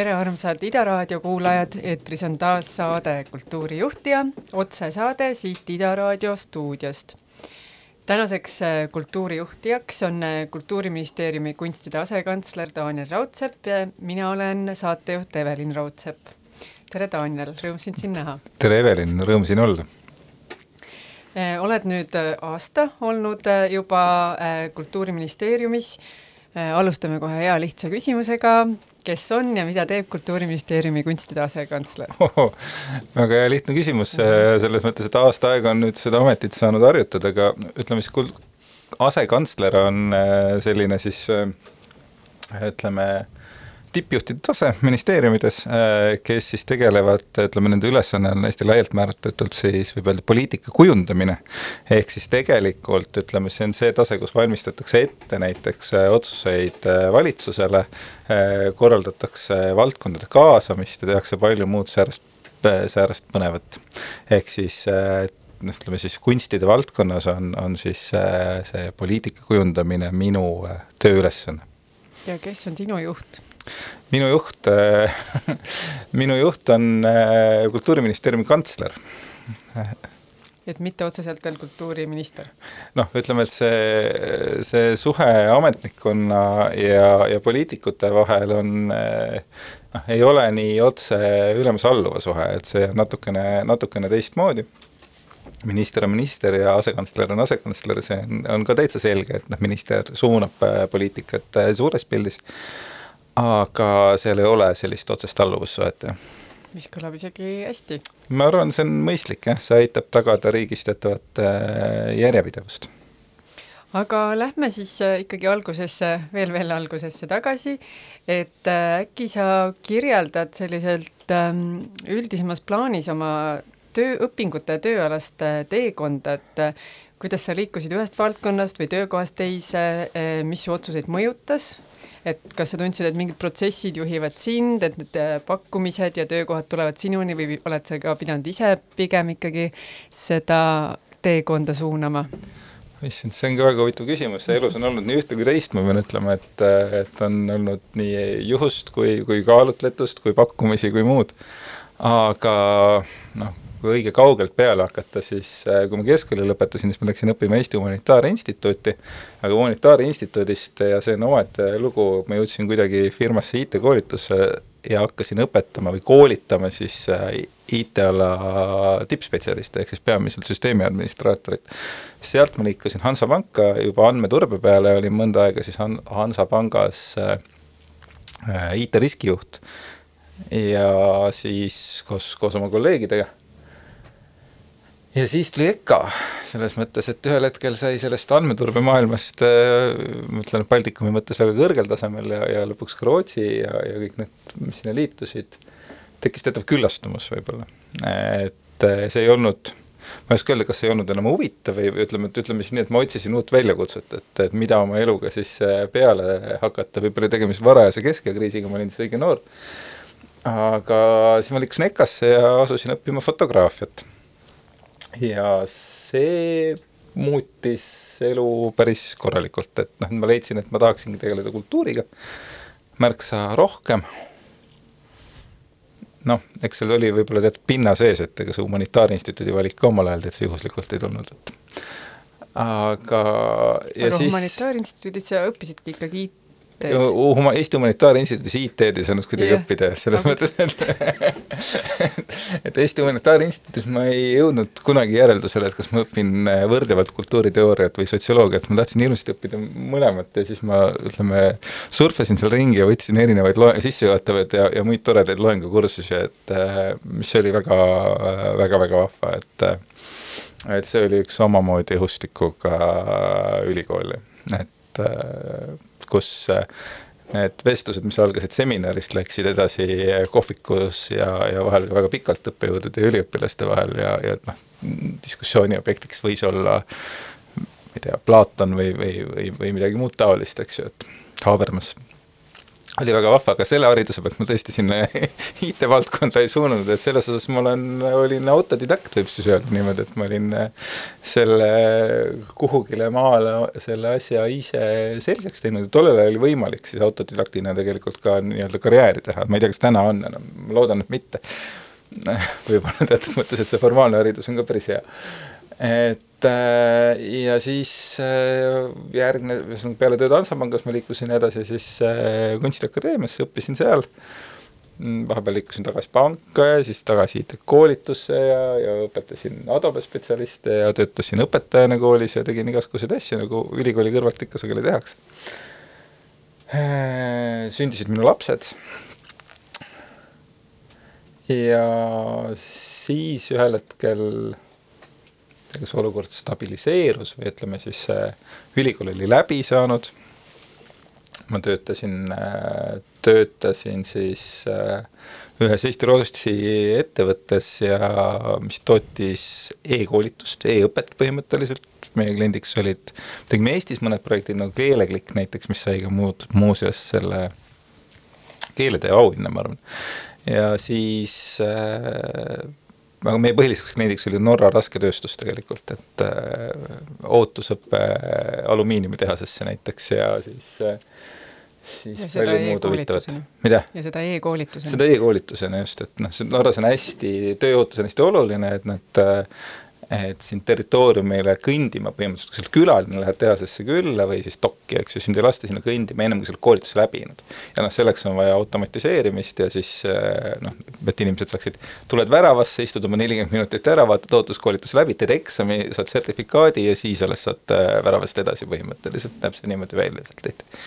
tere, armsad Ida raadio kuulajad, eetris on taas saade Kultuurijuhtija, otsesaade siit Ida raadio stuudiost. tänaseks äh, kultuurijuhtijaks on äh, Kultuuriministeeriumi kunstide asekantsler Daniel Raudsepp ja mina olen saatejuht Evelin Raudsepp. tere, Daniel, rõõm sind siin näha. tere, Evelin, rõõm siin olla äh, oled nüüd aasta olnud juba Kultuuriministeeriumis. alustame kohe hea lihtsa küsimusega kes on ja mida teeb Kultuuriministeeriumi kunstide asekantsler. Väga hea lihtne küsimus, selles mõttes, et aasta aega on nüüd seda ametit saanud harjutada, aga ütleme siis, kul-, asekantsler on äh, selline siis äh, ütleme, tippjuhtide tase ministeeriumides, äh, kes siis tegelevad, ütleme, nende ülesanne on hästi laialt määratletult siis võib öelda poliitika kujundamine. ehk siis tegelikult ütleme, see on see tase, kus valmistatakse ette näiteks äh, otsuseid äh, valitsusele, korraldatakse valdkondade kaasamist ja tehakse palju muud säärast, säärast põnevat. ehk siis noh, ütleme siis kunstide valdkonnas on, on siis see poliitika kujundamine minu tööülesanne. ja kes on sinu juht? Minu juht minu juht on äh, Kultuuriministeeriumi kantsler et mitte otseselt veel kultuuriminister? noh, ütleme, et see, see suhe ametnikkonna ja, ja poliitikute vahel on äh, noh, ei ole nii otse ülemus-alluva suhe, et see on natukene, natukene teistmoodi. minister on minister ja asekantsler on asekantsler, see on, on ka täitsa selge, et noh, minister suunab äh, poliitikat suures pildis aga seal ei ole sellist otsest alluvussuhet, jah mis kõlab isegi hästi. ma arvan, see on mõistlik jah, see aitab tagada riigis teatavat äh, järjepidevust. aga lähme siis äh, ikkagi algusesse, veel, veel algusesse tagasi, et äh, äkki sa kirjeldad selliselt ähm, üldisemas plaanis oma töö, õpingute ja tööalast teekonda, et kuidas sa liikusid ühest valdkonnast või töökohast teise, mis su otsuseid mõjutas et kas sa tundsid, et mingid protsessid juhivad sind, et need äh, pakkumised ja töökohad tulevad sinuni või oled sa ka pidanud ise pigem ikkagi seda teekonda suunama? issand, see on ka väga huvitav küsimus, see elus on olnud nii ühte kui teist, ma pean ütlema, et, et on olnud nii juhust kui, kui kaalutletust, kui pakkumisi, kui muud. aga noh, kui õige kaugelt peale hakata, siis äh, kui ma keskkooli lõpetasin, siis ma läksin õppima Eesti Humanitaarinstituuti, aga Humanitaarinstituudist ja see on omaette lugu, ma jõudsin kuidagi firmasse IT-koolitusse ja hakkasin õpetama või koolitama siis äh, IT-ala tippspetsialiste, ehk siis peamiselt süsteemi administraatorit. sealt ma liikusin Hansapanka juba andmeturbe peale, olin mõnda aega siis Han-, Hansapangas äh, äh IT-riskijuht ja siis koos, koos oma kolleegidega ja siis tuli EKA, selles mõttes, et ühel hetkel sai sellest andmeturbemaailmast äh,, ma ütlen Baltikumi mõttes väga kõrgel tasemel ja, ja lõpuks ka Rootsi ja, ja kõik need, mis sinna liitusid, tekkis teatav küllastumus võib-olla. et äh, see ei olnud, ma ei oska öelda, kas see ei olnud enam huvitav või ütleme, et ütleme siis nii, et ma otsisin uut väljakutset, et, et mida oma eluga siis äh, peale hakata, võib-olla tegemist varajase keskeakriisiga, ma olin siis õige noor, aga siis ma liikusin EKA-sse ja asusin õppima fotograafiat ja see muutis elu päris korralikult, et noh, ma leidsin, et ma tahaksingi tegeleda kultuuriga märksa rohkem. noh, eks seal oli võib-olla teatud pinna sees, et ega see humanitaarinstituudi valik ka omal ajal täitsa juhuslikult ei tulnud, et aga aga siis... humanitaarinstituudis sa õppisidki ikkagi Huma-, Eesti Humanitaarinstituudis IT-d ei saanud kuidagi yeah. õppida, selles okay. mõttes, et et Eesti Humanitaarinstituudis ma ei jõudnud kunagi järeldusele, et kas ma õpin äh, võrdlevalt kultuuriteooriat või sotsioloogiat, ma tahtsin hirmsasti õppida mõlemat ja siis ma, ütleme, surfasin seal ringi ja võtsin erinevaid loe-, sissejuhatavaid ja, ja muid toredaid loengukursusi, et äh, mis oli väga, väga, väga vahva, et et see oli üks omamoodi õhustikuga ülikool, et kus äh, need vestlused, mis algasid seminarist, läksid edasi kohvikus ja, ja vahel ka väga pikalt õppejõudude ja üliõpilaste vahel ja, ja noh, diskussiooni objektiks võis olla ma ei tea, Platon või, või, või, või midagi muud taolist, eks ju, et Habermas. Oli väga vahva, aga selle hariduse pealt ma tõesti sinna IT-valdkonda ei suunanud, et selles osas ma olen, olin autodidakt, võib siis öelda niimoodi, et ma olin äh, selle kuhugile maale selle asja ise selgeks teinud tollel ajal oli võimalik siis autodidaktina tegelikult ka nii-öelda karjääri teha, ma ei tea, kas täna on enam, ma loodan, et mitte. võib-olla teatud mõttes, et see formaalne haridus on ka päris hea. et ja siis äh, järgne, ühesõnaga peale tööd Hansapangas ma liikusin edasi siis äh, Kunstiakadeemiasse, õppisin seal, vahepeal liikusin tagasi panka ja siis tagasi IT-koolitusse ja, ja õpetasin Adobe spetsialiste ja töötasin õpetajana koolis ja tegin igasuguseid asju, nagu ülikooli kõrvalt ikka sageli tehakse. Sündisid minu lapsed ja siis ühel hetkel kas olukord stabiliseerus või ütleme siis ülikool oli läbi saanud, ma töötasin, töötasin siis äh, ühes Eesti-Rootsi ettevõttes ja mis tootis e-koolitust e, e-õpet põhimõtteliselt, meie kliendiks olid, tegime Eestis mõned projektid nagu Keeleklikk näiteks, mis sai ka muud, muuseas selle keeletee auhinna, ma arvan. ja siis äh, aga meie põhiliseks kliendiks oli Norra rasketööstus tegelikult, et äh, ootusõpe alumiiniumitehasesse näiteks ja siis äh, siis ja palju muud huvitavat. mida? ja seda e-koolitusena. seda e-koolitusena just, et noh, see Norras on hästi, tööohutus on hästi oluline, et nad äh, et sind territooriumile kõndima põhimõtteliselt, kui sa oled külaline, lähed tehasesse külla või siis dokki, eks ju, sind ei lasta sinna kõndima ennem, kui sa oled koolituse läbinud. ja noh, selleks on vaja automatiseerimist ja siis eh, noh, et inimesed saaksid, tuled väravasse, istud oma nelikümmend minutit ära, vaatad ootuskoolituse läbi, teed eksami, saad sertifikaadi ja siis alles saad eh, väravast edasi põhimõtteliselt, näeb see niimoodi välja sealt tihti.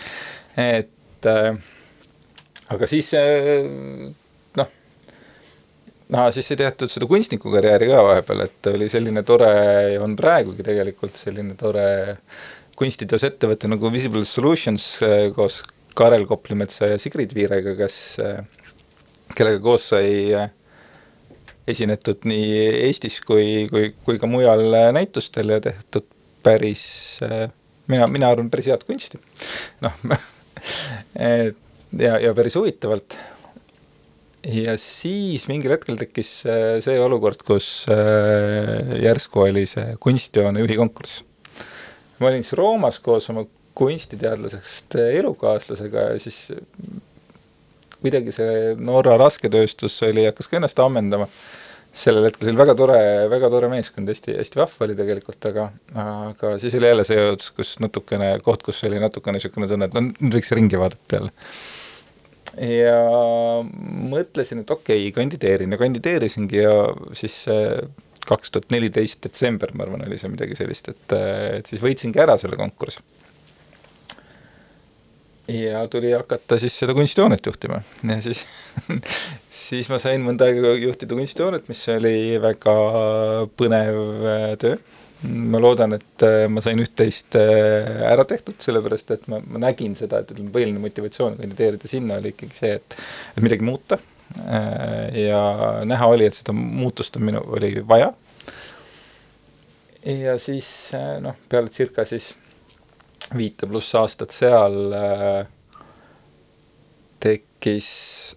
et äh, aga siis noh no siis sai tehtud seda kunstnikukarjääri ka vahepeal, et oli selline tore ja on praegugi tegelikult selline tore kunstiteosettevõte nagu Visible Solutions eh, koos Karel Koplimetsa ja Sigrid Viirega, kes, eh, kellega koos sai eh, esinetud nii Eestis kui, kui, kui ka mujal näitustel ja tehtud päris, mina, mina arvan, päris head kunsti. noh et ja, ja päris huvitavalt ja siis mingil hetkel tekkis äh, see olukord, kus äh, järsku oli see kunstijoone juhi konkurss. ma olin siis Roomas koos oma kunstiteadlasest äh, elukaaslasega ja siis kuidagi see Norra rasketööstus oli, hakkas ka ennast ammendama. sellel hetkel see oli väga tore, väga tore meeskond, hästi, hästi vahva oli tegelikult, aga, aga siis oli jälle see kus natukene, koht, kus oli natukene niisugune tunne, et no nüüd võiks ringi vaadata jälle ja mõtlesin, et okei okay,, kandideerin ja kandideerisingi ja siis kaks tuhat neliteist detsember, ma arvan, oli see midagi sellist, et, et siis võitsingi ära selle konkursi. ja tuli hakata siis seda kunstijoonet juhtima ja siis siis ma sain mõnda aega juhtida kunstijoonet, mis oli väga põnev töö ma loodan, et äh, ma sain üht-teist äh, ära tehtud, sellepärast et ma, ma nägin seda, et ütleme, põhiline motivatsioon kandideerida sinna oli ikkagi see, et, et midagi muuta. Äh, ja näha oli, et seda muutust on minu, oli vaja. ja siis noh, peale circa siis viite pluss aastat seal tek-, tekkis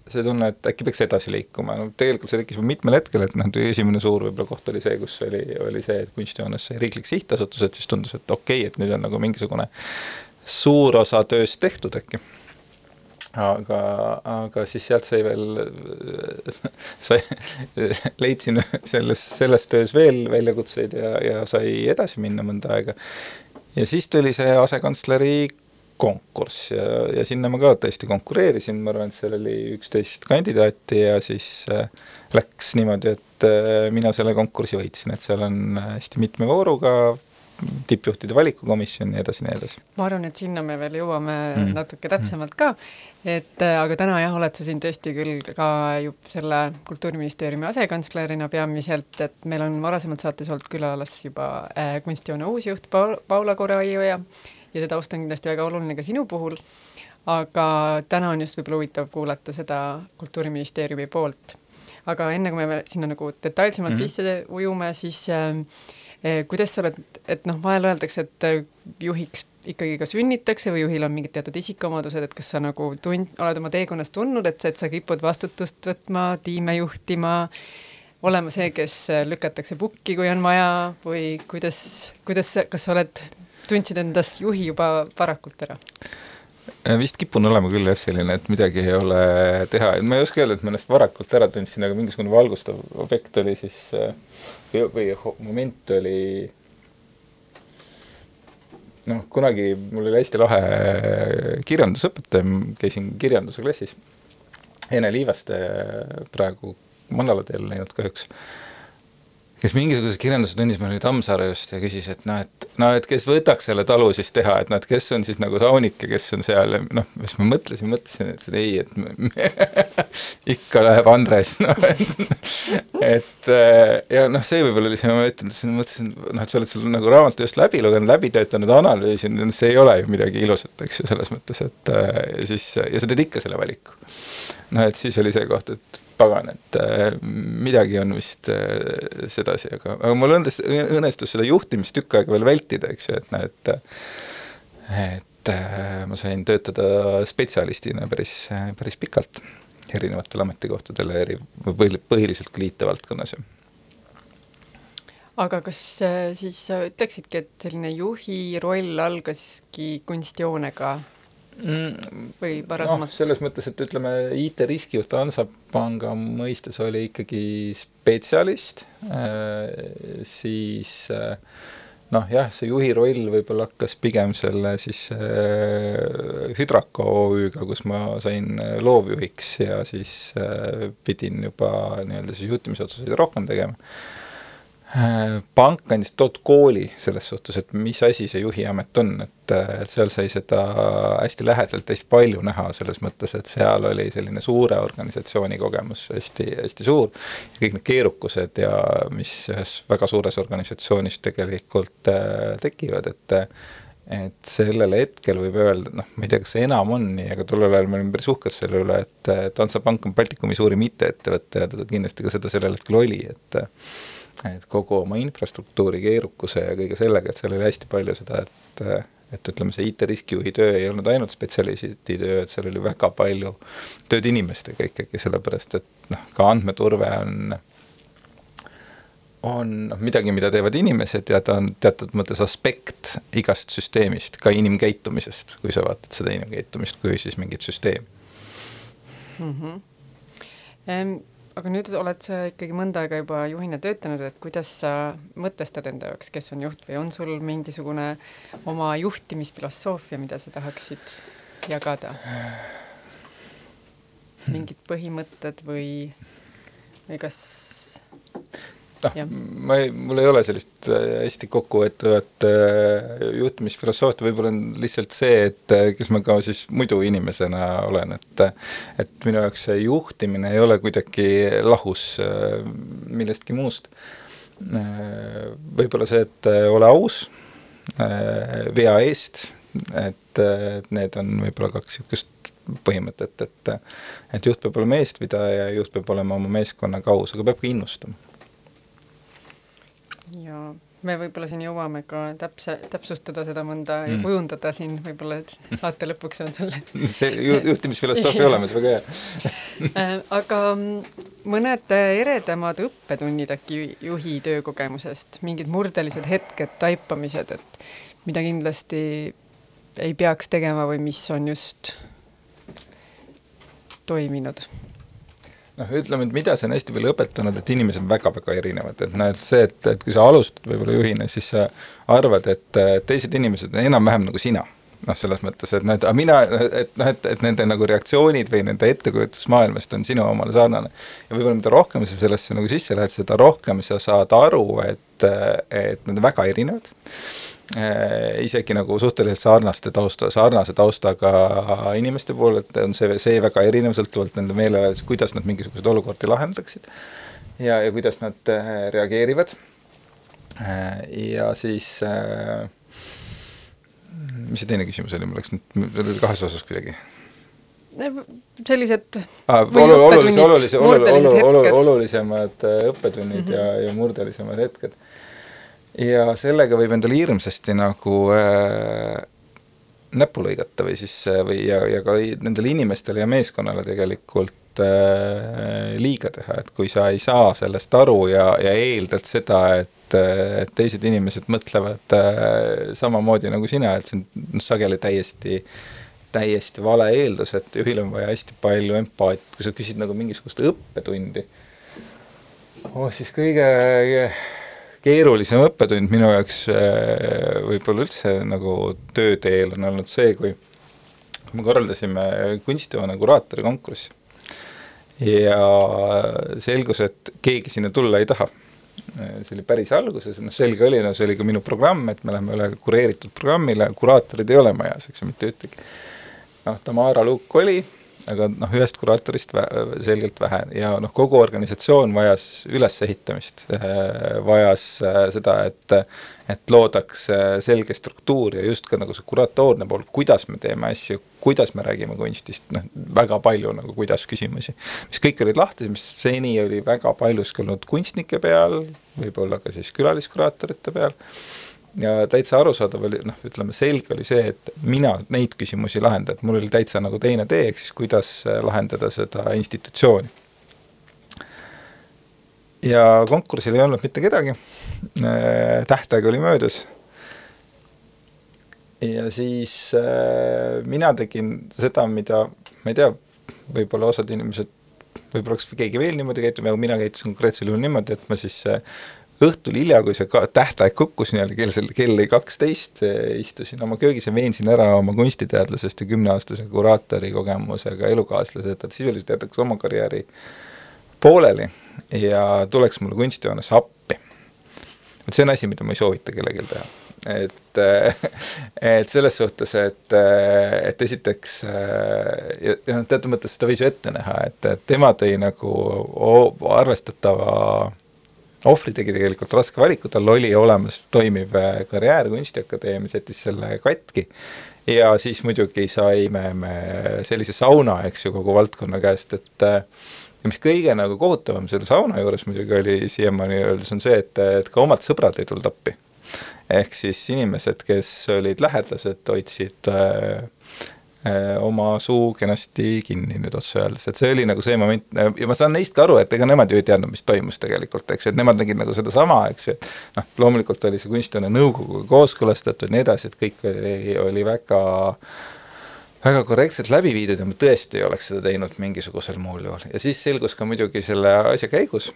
see tunne, et äkki peaks edasi liikuma, no tegelikult see tekkis mitmel hetkel, et noh, esimene suur võib-olla koht oli see, kus oli, oli see, et kunstijoones sai riiklik sihtasutus, et siis tundus, et okei okay,, et nüüd on nagu mingisugune suur osa tööst tehtud äkki aga, aga siis sealt sai veel, sai, leidsin selles, selles töös veel väljakutseid ja, ja sai edasi minna mõnda aega. ja siis tuli see asekantsleri konkurss ja, ja sinna ma ka tõesti konkureerisin, ma arvan, et seal oli üksteist kandidaati ja siis äh, läks niimoodi, et äh, mina selle konkursi võitsin, et seal on hästi mitme vooruga tippjuhtide valikukomisjon ja nii edasi, nii edasi. ma arvan, et sinna me veel jõuame mm. natuke täpsemalt ka, et äh, aga täna jah, oled sa siin tõesti küll ka ju selle Kultuuriministeeriumi asekantslerina peamiselt, et meil on varasemalt saates olnud külalas juba äh, kunstijoone uusjuht Paul, Paula Koraioja ja ja see taust on kindlasti väga oluline ka sinu puhul, aga täna on just võib-olla huvitav kuulata seda Kultuuriministeeriumi poolt. aga enne, kui me sinna nagu detailsemalt mm -hmm. sisse ujume, siis äh, kuidas sa oled, et noh, vahel öeldakse, et äh, juhiks ikkagi ka sünnitakse või juhil on mingid teatud isikuomadused, et kas sa nagu tund-, oled oma teekonnas tundnud, et, et sa kipud vastutust võtma, tiime juhtima, olema see, kes lükatakse pukki, kui on vaja või kuidas, kuidas, kas sa oled, tundsid endas juhi juba varakult ära? vist kipun olema küll jah, selline, et midagi ei ole teha, et ma ei oska öelda, et ma ennast varakult ära tundsin, aga mingisugune valgustav objekt oli siis või, või moment oli noh, kunagi mul oli hästi lahe kirjandusõpetaja, käisin kirjanduse klassis, Ene Liivaste praegu Manala teel läinud kahjuks kes mingisuguses kirjandustunnis meil oli Tammsaare just ja küsis, et noh, et noh, et kes võtaks selle talu siis teha, et noh, et kes on siis nagu Saunike, kes on seal ja noh, siis ma mõtlesin, mõtlesin, et ei, et me, ikka läheb Andres, noh, et et ja noh, see võib-olla oli see moment, et mõtlesin, noh, et sa oled seal nagu raamatu just läbi lugenud, läbi töötanud, analüüsinud, see ei ole ju midagi ilusat, eks ju, selles mõttes, et ja siis, ja sa teed ikka selle valiku. noh, et siis oli see koht, et pagan, et äh, midagi on vist äh, sedasi, aga, aga mul õnnes, õnnestus seda juhtimist tükk aega veel vältida, eks ju, et noh, et et äh, ma sain töötada spetsialistina päris, päris pikalt erinevatel ametikohtadel, eri, põhiliselt ka liitevaldkonnas. aga kas siis sa ütleksidki, et selline juhi roll algaski kunstijoonega või varasemalt no,? selles mõttes, et ütleme, IT-riskijuht Hansapanga mõistes oli ikkagi spetsialist äh,, siis äh, noh, jah, see juhi roll võib-olla hakkas pigem selle siis äh, Hydraco OÜ-ga, kus ma sain äh, loovjuhiks ja siis äh, pidin juba nii-öelda siis juhtimisotsuseid rohkem tegema Äh, pank andis toot kooli selles suhtes, et mis asi see juhiamet on, et, et seal sai seda hästi lähedalt, hästi palju näha, selles mõttes, et seal oli selline suure organisatsiooni kogemus hästi, hästi suur, kõik need keerukused ja mis ühes väga suures organisatsioonis tegelikult äh, tekivad, et et sellel hetkel võib öelda, noh, ma ei tea, kas see enam on nii, aga tollel ajal me olime päris uhked selle üle, et, Hansapank on Baltikumi suurim IT-ettevõte ja ta kindlasti ka seda sellel hetkel oli, et et kogu oma infrastruktuuri keerukuse ja kõige sellega, et seal oli hästi palju seda, et et ütleme, see IT-riskijuhi töö ei olnud ainult spetsialisti töö, et seal oli väga palju tööd inimestega ikkagi, sellepärast et noh, ka andmeturve on on noh, midagi, mida teevad inimesed ja ta on teatud mõttes aspekt igast süsteemist, ka inimkäitumisest, kui sa vaatad seda inimkäitumist kui siis mingit süsteemi mm. -hmm aga nüüd oled sa ikkagi mõnda aega juba juhina töötanud, et kuidas sa mõtestad enda jaoks, kes on juht või on sul mingisugune oma juhtimisfilosoofia, mida sa tahaksid jagada? mingid põhimõtted või, või kas noh, ma ei, mul ei ole sellist äh, hästi kokkuvõetavat äh, juhtimisfilosoofiat, võib-olla on lihtsalt see, et äh, kes ma ka siis muidu inimesena olen, et et minu jaoks see juhtimine ei ole kuidagi lahus millestki muust. Võib-olla see, et ole aus vea eest, et, et need on võib-olla kaks niisugust põhimõtet, et et juht peab olema eestvedaja ja juht peab olema oma meeskonnaga aus, aga peab ka innustama ja me võib-olla siin jõuame ka täpse, täpsustada seda mõnda mm. ja kujundada siin võib-olla, et saate lõpuks on sul see ju, juhtimisfilosoofia olemas, väga hea. Äh, aga mõned eredamad õppetunnid äkki juhi töökogemusest, mingid murdelised hetked, taipamised, et mida kindlasti ei peaks tegema või mis on just toiminud noh, ütleme, et mida see on hästi palju õpetanud, et inimesed on väga-väga erinevad, et noh, et see, et, et kui sa alustad võib-olla juhina, siis sa arvad, et teised inimesed on enam-vähem nagu sina. Noh, selles mõttes, et noh, et mina, et noh, et, et nende nagu reaktsioonid või nende ettekujutus maailmast on sinu omale sarnane. ja võib-olla mida rohkem sa sellesse nagu sisse lähed, seda rohkem sa saad aru, et, et nad on väga erinevad isegi nagu suhteliselt sarnaste tausta, sarnase taustaga inimeste puhul, et on see, see väga erinev, sõltuvalt nende meelelahutust, kuidas nad mingisuguseid olukordi lahendaksid ja, ja kuidas nad äh, reageerivad. Äh, ja siis äh, mis see teine küsimus oli, mul läks nüüd, mul oli kahes osas kuidagi sellised ah, olulise, olulise, olulise, olulisemad õppetunnid mm -hmm. ja, ja murdelisemad hetked ja sellega võib endale hirmsasti nagu äh, näppu lõigata või siis või ja, ja ka nendele inimestele ja meeskonnale tegelikult äh, liiga teha, et kui sa ei saa sellest aru ja, ja eeldad seda, et, et teised inimesed mõtlevad äh, samamoodi nagu sina, et see on noh, sageli täiesti täiesti vale eeldus, et juhil on vaja hästi palju empaatiat, kui sa küsid nagu mingisugust õppetundi oh,, siis kõige keerulisem õppetund minu jaoks äh, võib-olla üldse nagu tööteel on olnud see, kui me korraldasime kunstihoone kuraatori konkurssi ja selgus, et keegi sinna tulla ei taha. see oli päris alguses, noh selge oli, no see oli ka minu programm, et me läheme üle kureeritud programmile, kuraatorid ei ole majas, eks ju, mitte ühtegi. noh, Tamara Luuk oli aga noh, ühest kuraatorist vä selgelt vähe. Ja noh, kogu organisatsioon vajas ülesehitamist, äh, vajas äh, seda, et et loodaks äh, selge struktuur ja just ka nagu see kuratoorne pool, kuidas me teeme asju, kuidas me räägime kunstist, noh, väga palju nagu kuidas küsimusi, mis kõik olid lahti, mis seni oli väga paljuski olnud kunstnike peal, võib-olla ka siis külaliskuraatorite peal ja täitsa arusaadav oli, noh, ütleme selge oli see, et mina neid küsimusi lahenda, et mul oli täitsa nagu teine tee, ehk siis kuidas äh, lahendada seda institutsiooni. ja konkursil ei olnud mitte kedagi, äh, tähtaeg oli möödas. ja siis äh, mina tegin seda, mida, ma ei tea, võib-olla osad inimesed võib-olla oleks keegi veel niimoodi käitunud, aga mina käitusin konkreetsel juhul niimoodi, et ma siis õhtul hilja, kui see tähtaeg kukkus nii-öelda kell, kell oli kaksteist, istusin oma köögis ja veensin ära oma kunstiteadlasest ja kümneaastase kuraatori kogemusega elukaaslase, et ta sisuliselt jätaks oma karjääri pooleli ja tuleks mulle kunstijoones appi. vot see on asi, mida ma ei soovita kellelgi teha. et, et selles suhtes, et, et esiteks ja noh, teatud mõttes seda võis ju ette näha, et, et tema tõi nagu arvestatava ohvri tegi tegelikult raske valiku, tal oli olemas toimiv äh, karjäär Kunstiakadeemias, jättis selle katki ja siis muidugi saime me sellise sauna, eks ju, kogu valdkonna käest, et äh, ja mis kõige nagu kohutavam selle sauna juures muidugi oli siiamaani öeldes, on see, et, et ka omad sõbrad ei tulnud appi. ehk siis inimesed, kes olid lähedased, hoidsid äh, oma suu kenasti kinni nüüd otse öeldes, et see oli nagu see moment ja ma saan neist ka aru, et ega nemad ju ei teadnud, mis toimus tegelikult, eks et nemad nägid nagu sedasama, eks ju, noh, loomulikult oli see kunstihoone nõukoguga kooskõlastatud ja nii edasi, et kõik oli, oli väga väga korrektselt läbi viidud ja ma tõesti ei oleks seda teinud mingisugusel muul juhul. Ja siis selgus ka muidugi selle asja käigus,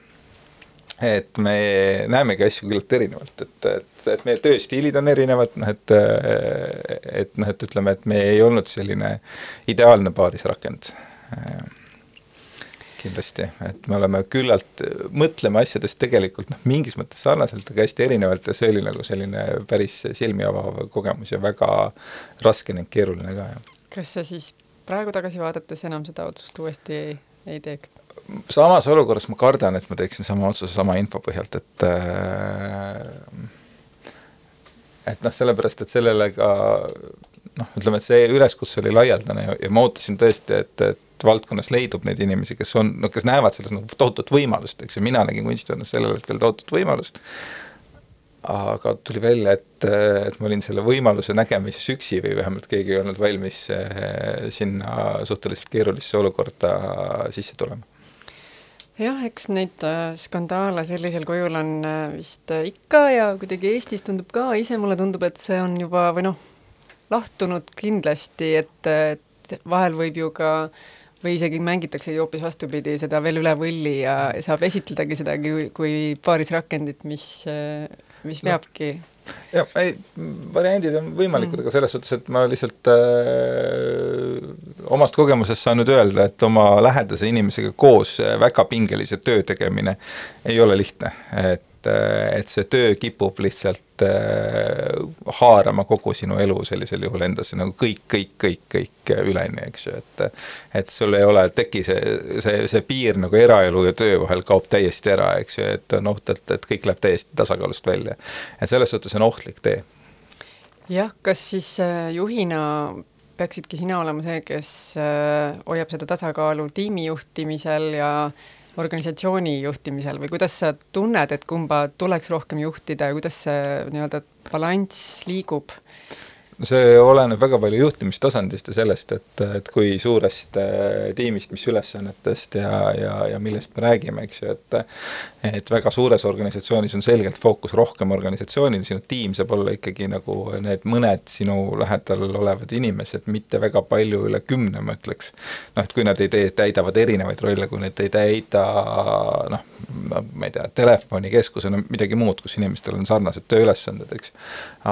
et me näemegi asju küllalt erinevalt, et, et, et meie tööstiilid on erinevad, noh et et noh, et ütleme, et me ei olnud selline ideaalne paarisrakend. kindlasti, et me oleme küllalt, mõtleme asjadest tegelikult noh, mingis mõttes sarnaselt, aga hästi erinevalt ja see oli nagu selline päris silmi avav kogemus ja väga raske ning keeruline ka, jah. kas sa siis praegu tagasi vaadates enam seda otsust uuesti ei, ei teeks? Samas olukorras ma kardan, et ma teeksin sama otsuse sama info põhjalt, et äh, et noh, sellepärast, et sellele ka noh, ütleme, et see üleskutse oli laialdane ja, ja ma ootasin tõesti, et, et valdkonnas leidub neid inimesi, kes on, no kes näevad selles nagu tohutut võimalust, eks ju, mina nägin kunstivõrnas sellel hetkel tohutut võimalust, aga tuli välja, et, et ma olin selle võimaluse nägemises üksi või vähemalt keegi ei olnud valmis eh, sinna suhteliselt keerulisse olukorda sisse tulema jah, eks neid äh, skandaale sellisel kujul on äh, vist äh, ikka ja kuidagi Eestis tundub ka, ise mulle tundub, et see on juba või noh, lahtunud kindlasti, et, et vahel võib ju ka või isegi mängitaksegi hoopis vastupidi, seda veel üle võlli ja saab esitledagi seda kui, kui paarisrakendit, mis, mis veabki no jah, ei, variandid on võimalikud mm., aga selles suhtes, et ma lihtsalt äh, omast kogemusest saan nüüd öelda, et oma lähedase inimesega koos väga pingelise töö tegemine ei ole lihtne, et et, et see töö kipub lihtsalt äh, haarama kogu sinu elu sellisel juhul endasse nagu kõik, kõik, kõik, kõik üleni, eks ju, et et sul ei ole, teki see, see, see piir nagu eraelu ja töö vahel kaob täiesti ära, eks ju, et on oht, et, et kõik läheb täiesti tasakaalust välja. et selles suhtes on ohtlik tee. jah, kas siis äh, juhina peaksidki sina olema see, kes äh, hoiab seda tasakaalu tiimi juhtimisel ja organisatsiooni juhtimisel või kuidas sa tunned, et kumba tuleks rohkem juhtida ja kuidas see nii-öelda balanss liigub? See oleneb väga palju juhtimistasandist ja sellest, et, et kui suurest äh, tiimist, mis ülesannetest ja, ja, ja millest me räägime, eks ju, et et väga suures organisatsioonis on selgelt fookus rohkem organisatsioonil, sinu tiim saab olla ikkagi nagu need mõned sinu lähedal olevad inimesed, mitte väga palju üle kümne, ma ütleks. noh, et kui nad ei tee, täidavad erinevaid rolle, kui nad ei täida noh, ma ei tea, telefonikeskusena midagi muud, kus inimestel on sarnased tööülesanded, eks.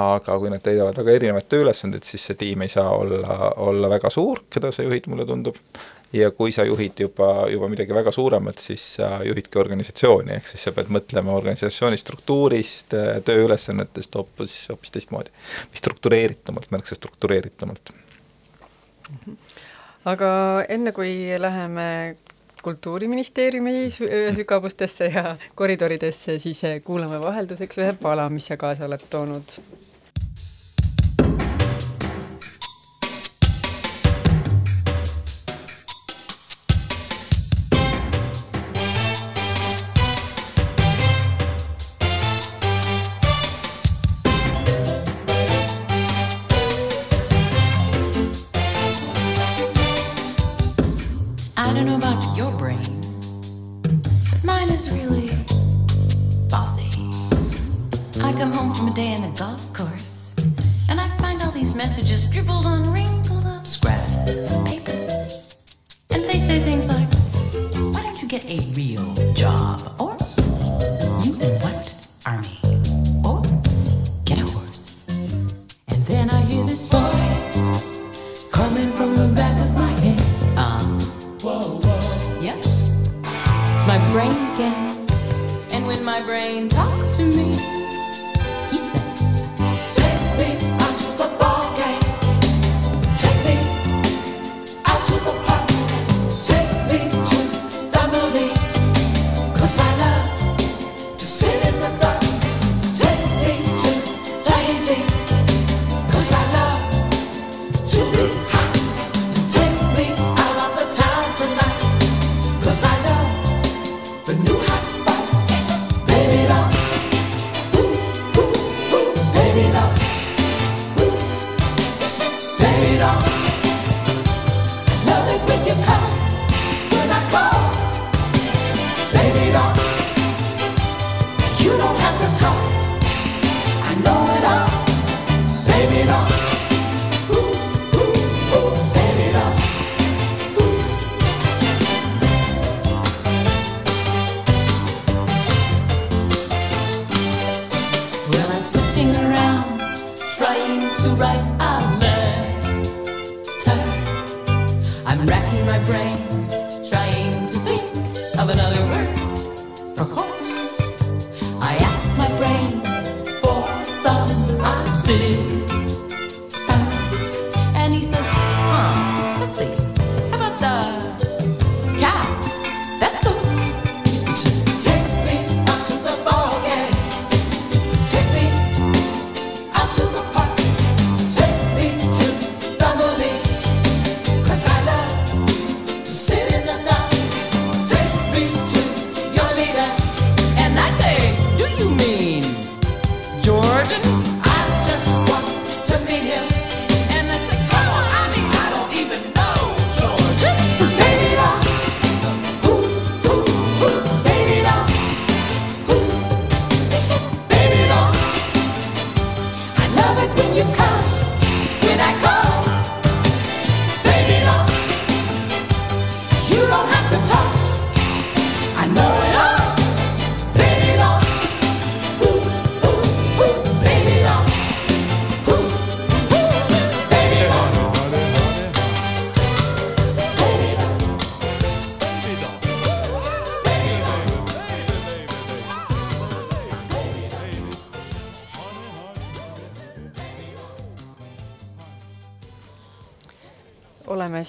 aga kui nad täidavad väga erinevaid tööülesandeid, siis see tiim ei saa olla, olla väga suur, keda sa juhid, mulle tundub ja kui sa juhid juba, juba midagi väga suuremat, siis sa juhidki organisatsiooni, ehk siis sa pead mõtlema organisatsiooni struktuurist, tööülesannetest hoopis, hoopis teistmoodi. struktureeritumalt, märksa struktureeritumalt. aga enne, kui läheme kultuuriministeeriumi sügavustesse ja koridoridesse, siis kuulame vahelduseks ühe pala, mis sa kaasa oled toonud trying to write a letter. I'm racking my brains.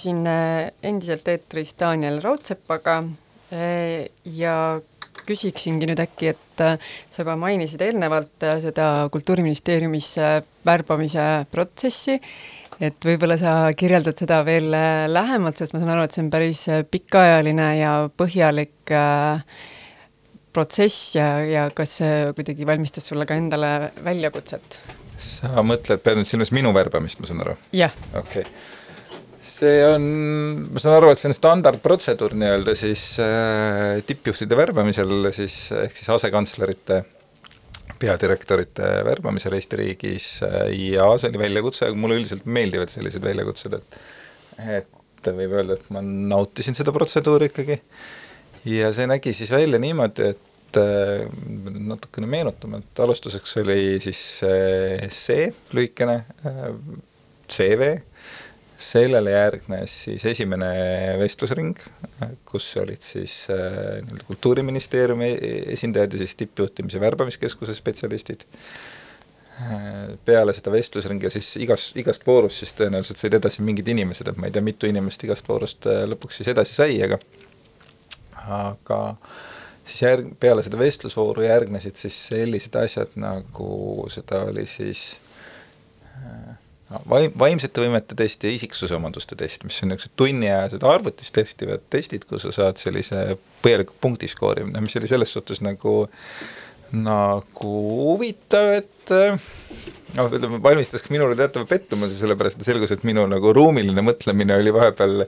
Siin äh, endiselt eetris Daniel Raudsepaga äh, ja küsiksingi nüüd äkki, et äh, sa juba mainisid eelnevalt seda Kultuuriministeeriumisse värbamise protsessi, et võib-olla sa kirjeldad seda veel lähemalt, sest ma saan aru, et see on päris pikaajaline ja põhjalik protsess ja, ja kas see kuidagi valmistas sulle ka endale väljakutset? sa mõtled, pead nüüd silmas minu värbamist, ma saan aru? jah. okei okay see on, ma saan aru, et see on standardprotseduur nii-öelda siis äh, tippjuhtide värbamisel siis ehk siis asekantslerite, peadirektorite värbamisel Eesti riigis äh, ja see oli väljakutse, mulle üldiselt meeldivad sellised väljakutsed, et et võib öelda, et ma nautisin seda protseduuri ikkagi. Ja see nägi siis välja niimoodi, et äh, natukene meenutama, et alustuseks oli siis äh, essee lühikene äh,, CV sellele järgnes siis esimene vestlusring, kus olid siis äh, nii-öelda Kultuuriministeeriumi esindajad ja siis tippjuhtimise värbamiskeskuse spetsialistid äh,. peale seda vestlusringi ja siis igas, igast voorust siis tõenäoliselt said edasi mingid inimesed, et ma ei tea, mitu inimest igast voorust äh, lõpuks siis edasi sai, aga aga siis järg-, peale seda vestlusvooru järgnesid siis sellised asjad, nagu seda oli siis äh, vaim-, vaimsete võimete test ja isiksusomaduste test, mis on niisugused tunniajased arvutis testivad testid, kus sa saad sellise põhjaliku punktiskoorimine, mis oli selles suhtes nagu, nagu huvitav, et noh, ütleme, valmistas ka minule teatava pettumuse, sellepärast et selgus, et minu nagu ruumiline mõtlemine oli vahepeal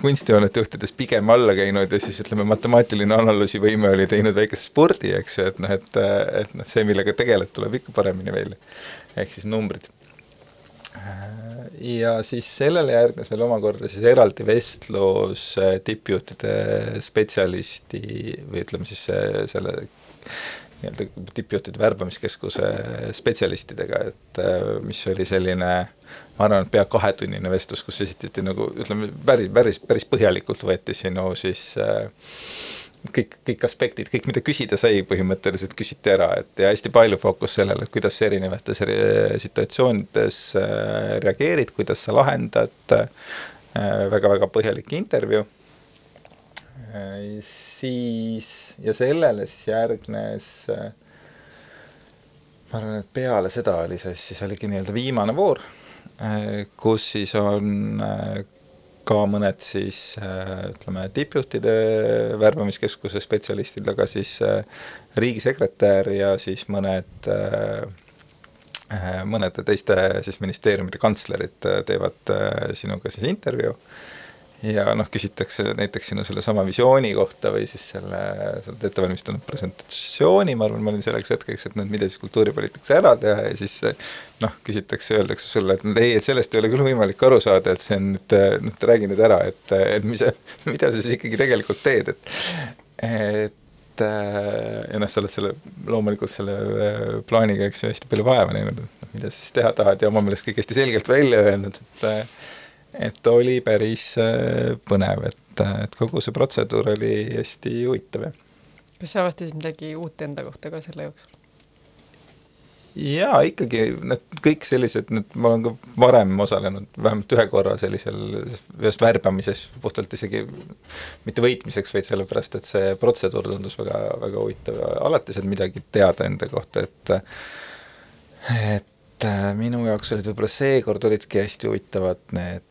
kunstihoonete juhtides pigem alla käinud ja siis ütleme, matemaatiline analüüsivõime oli teinud väikese spordi, eks ju, et noh, et, et noh, see, millega tegeled, tuleb ikka paremini välja. ehk siis numbrid ja siis sellele järgnes veel omakorda siis eraldi vestlus äh, tippjuhtide spetsialisti või ütleme siis selle nii-öelda tippjuhtide värbamiskeskuse spetsialistidega, et äh, mis oli selline, ma arvan, et pea kahetunnine vestlus, kus esitati nagu ütleme, päris, päris, päris põhjalikult võeti sinu siis äh, kõik, kõik aspektid, kõik, mida küsida sai, põhimõtteliselt küsiti ära, et ja hästi palju fookus sellele, et kuidas sa erinevates situatsioonides äh, reageerid, kuidas sa lahendad äh,, väga-väga põhjalik intervjuu äh,. siis, ja sellele siis järgnes äh, ma arvan, et peale seda oli see, siis oligi nii-öelda viimane voor, äh, kus siis on äh, ka mõned siis ütleme, tippjuhtide värbamiskeskuse spetsialistid, aga siis äh, riigisekretär ja siis mõned äh, mõnede teiste siis ministeeriumide kantslerid äh, teevad sinuga siis intervjuu ja noh, küsitakse näiteks sinu sellesama visiooni kohta või siis selle, sa oled ette valmistanud presentatsiooni, ma arvan, ma olin selleks hetkeks, et nüüd mida siis kultuuripoliitikas ära teha ja siis noh, küsitakse, öeldakse sulle, et ei, et sellest ei ole küll võimalik aru saada, et see on nüüd, noh, räägi nüüd ära, et, et mis, mida sa siis ikkagi tegelikult teed, et et ja noh, sa oled selle, loomulikult selle plaaniga, eks ju, hästi palju vaeva näinud, et noh, mida sa siis teha tahad ja oma meelest kõik hästi selgelt välja öelnud, et et oli päris äh, põnev, et, et kogu see protseduur oli hästi huvitav, jah. kas sa avastasid midagi uut enda kohta ka selle jooksul? jaa, ikkagi need kõik sellised, need, ma olen ka varem osalenud vähemalt ühe korra sellisel, ühes värbamises, puhtalt isegi mitte võitmiseks, vaid sellepärast, et see protseduur tundus väga, väga huvitav ja alati saad midagi teada enda kohta, et et minu jaoks olid võib-olla seekord olidki hästi huvitavad need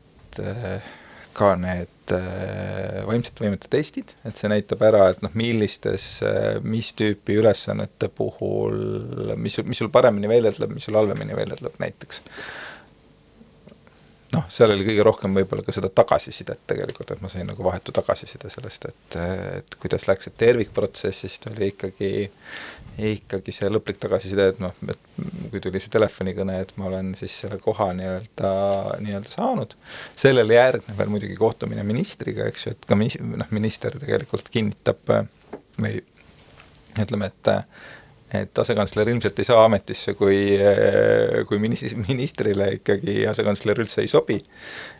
ka need eh, vaimsete võimete testid, et see näitab ära, et noh, millistes, eh, mis tüüpi ülesannete puhul, mis, mis sul paremini välja tuleb, mis sul halvemini välja tuleb näiteks noh, seal oli kõige rohkem võib-olla ka seda tagasisidet tegelikult, et ma sain nagu vahetu tagasiside sellest, et, et kuidas läks, et tervikprotsessist oli ikkagi, ikkagi see lõplik tagasiside, et noh, et kui tuli see telefonikõne, et ma olen siis selle koha nii-öelda, nii-öelda saanud, sellele järgneb veel muidugi kohtumine ministriga, eks ju, et ka mis-, noh, minister tegelikult kinnitab või ütleme, et et asekantsler ilmselt ei saa ametisse, kui, kui minis-, ministrile ikkagi asekantsler üldse ei sobi.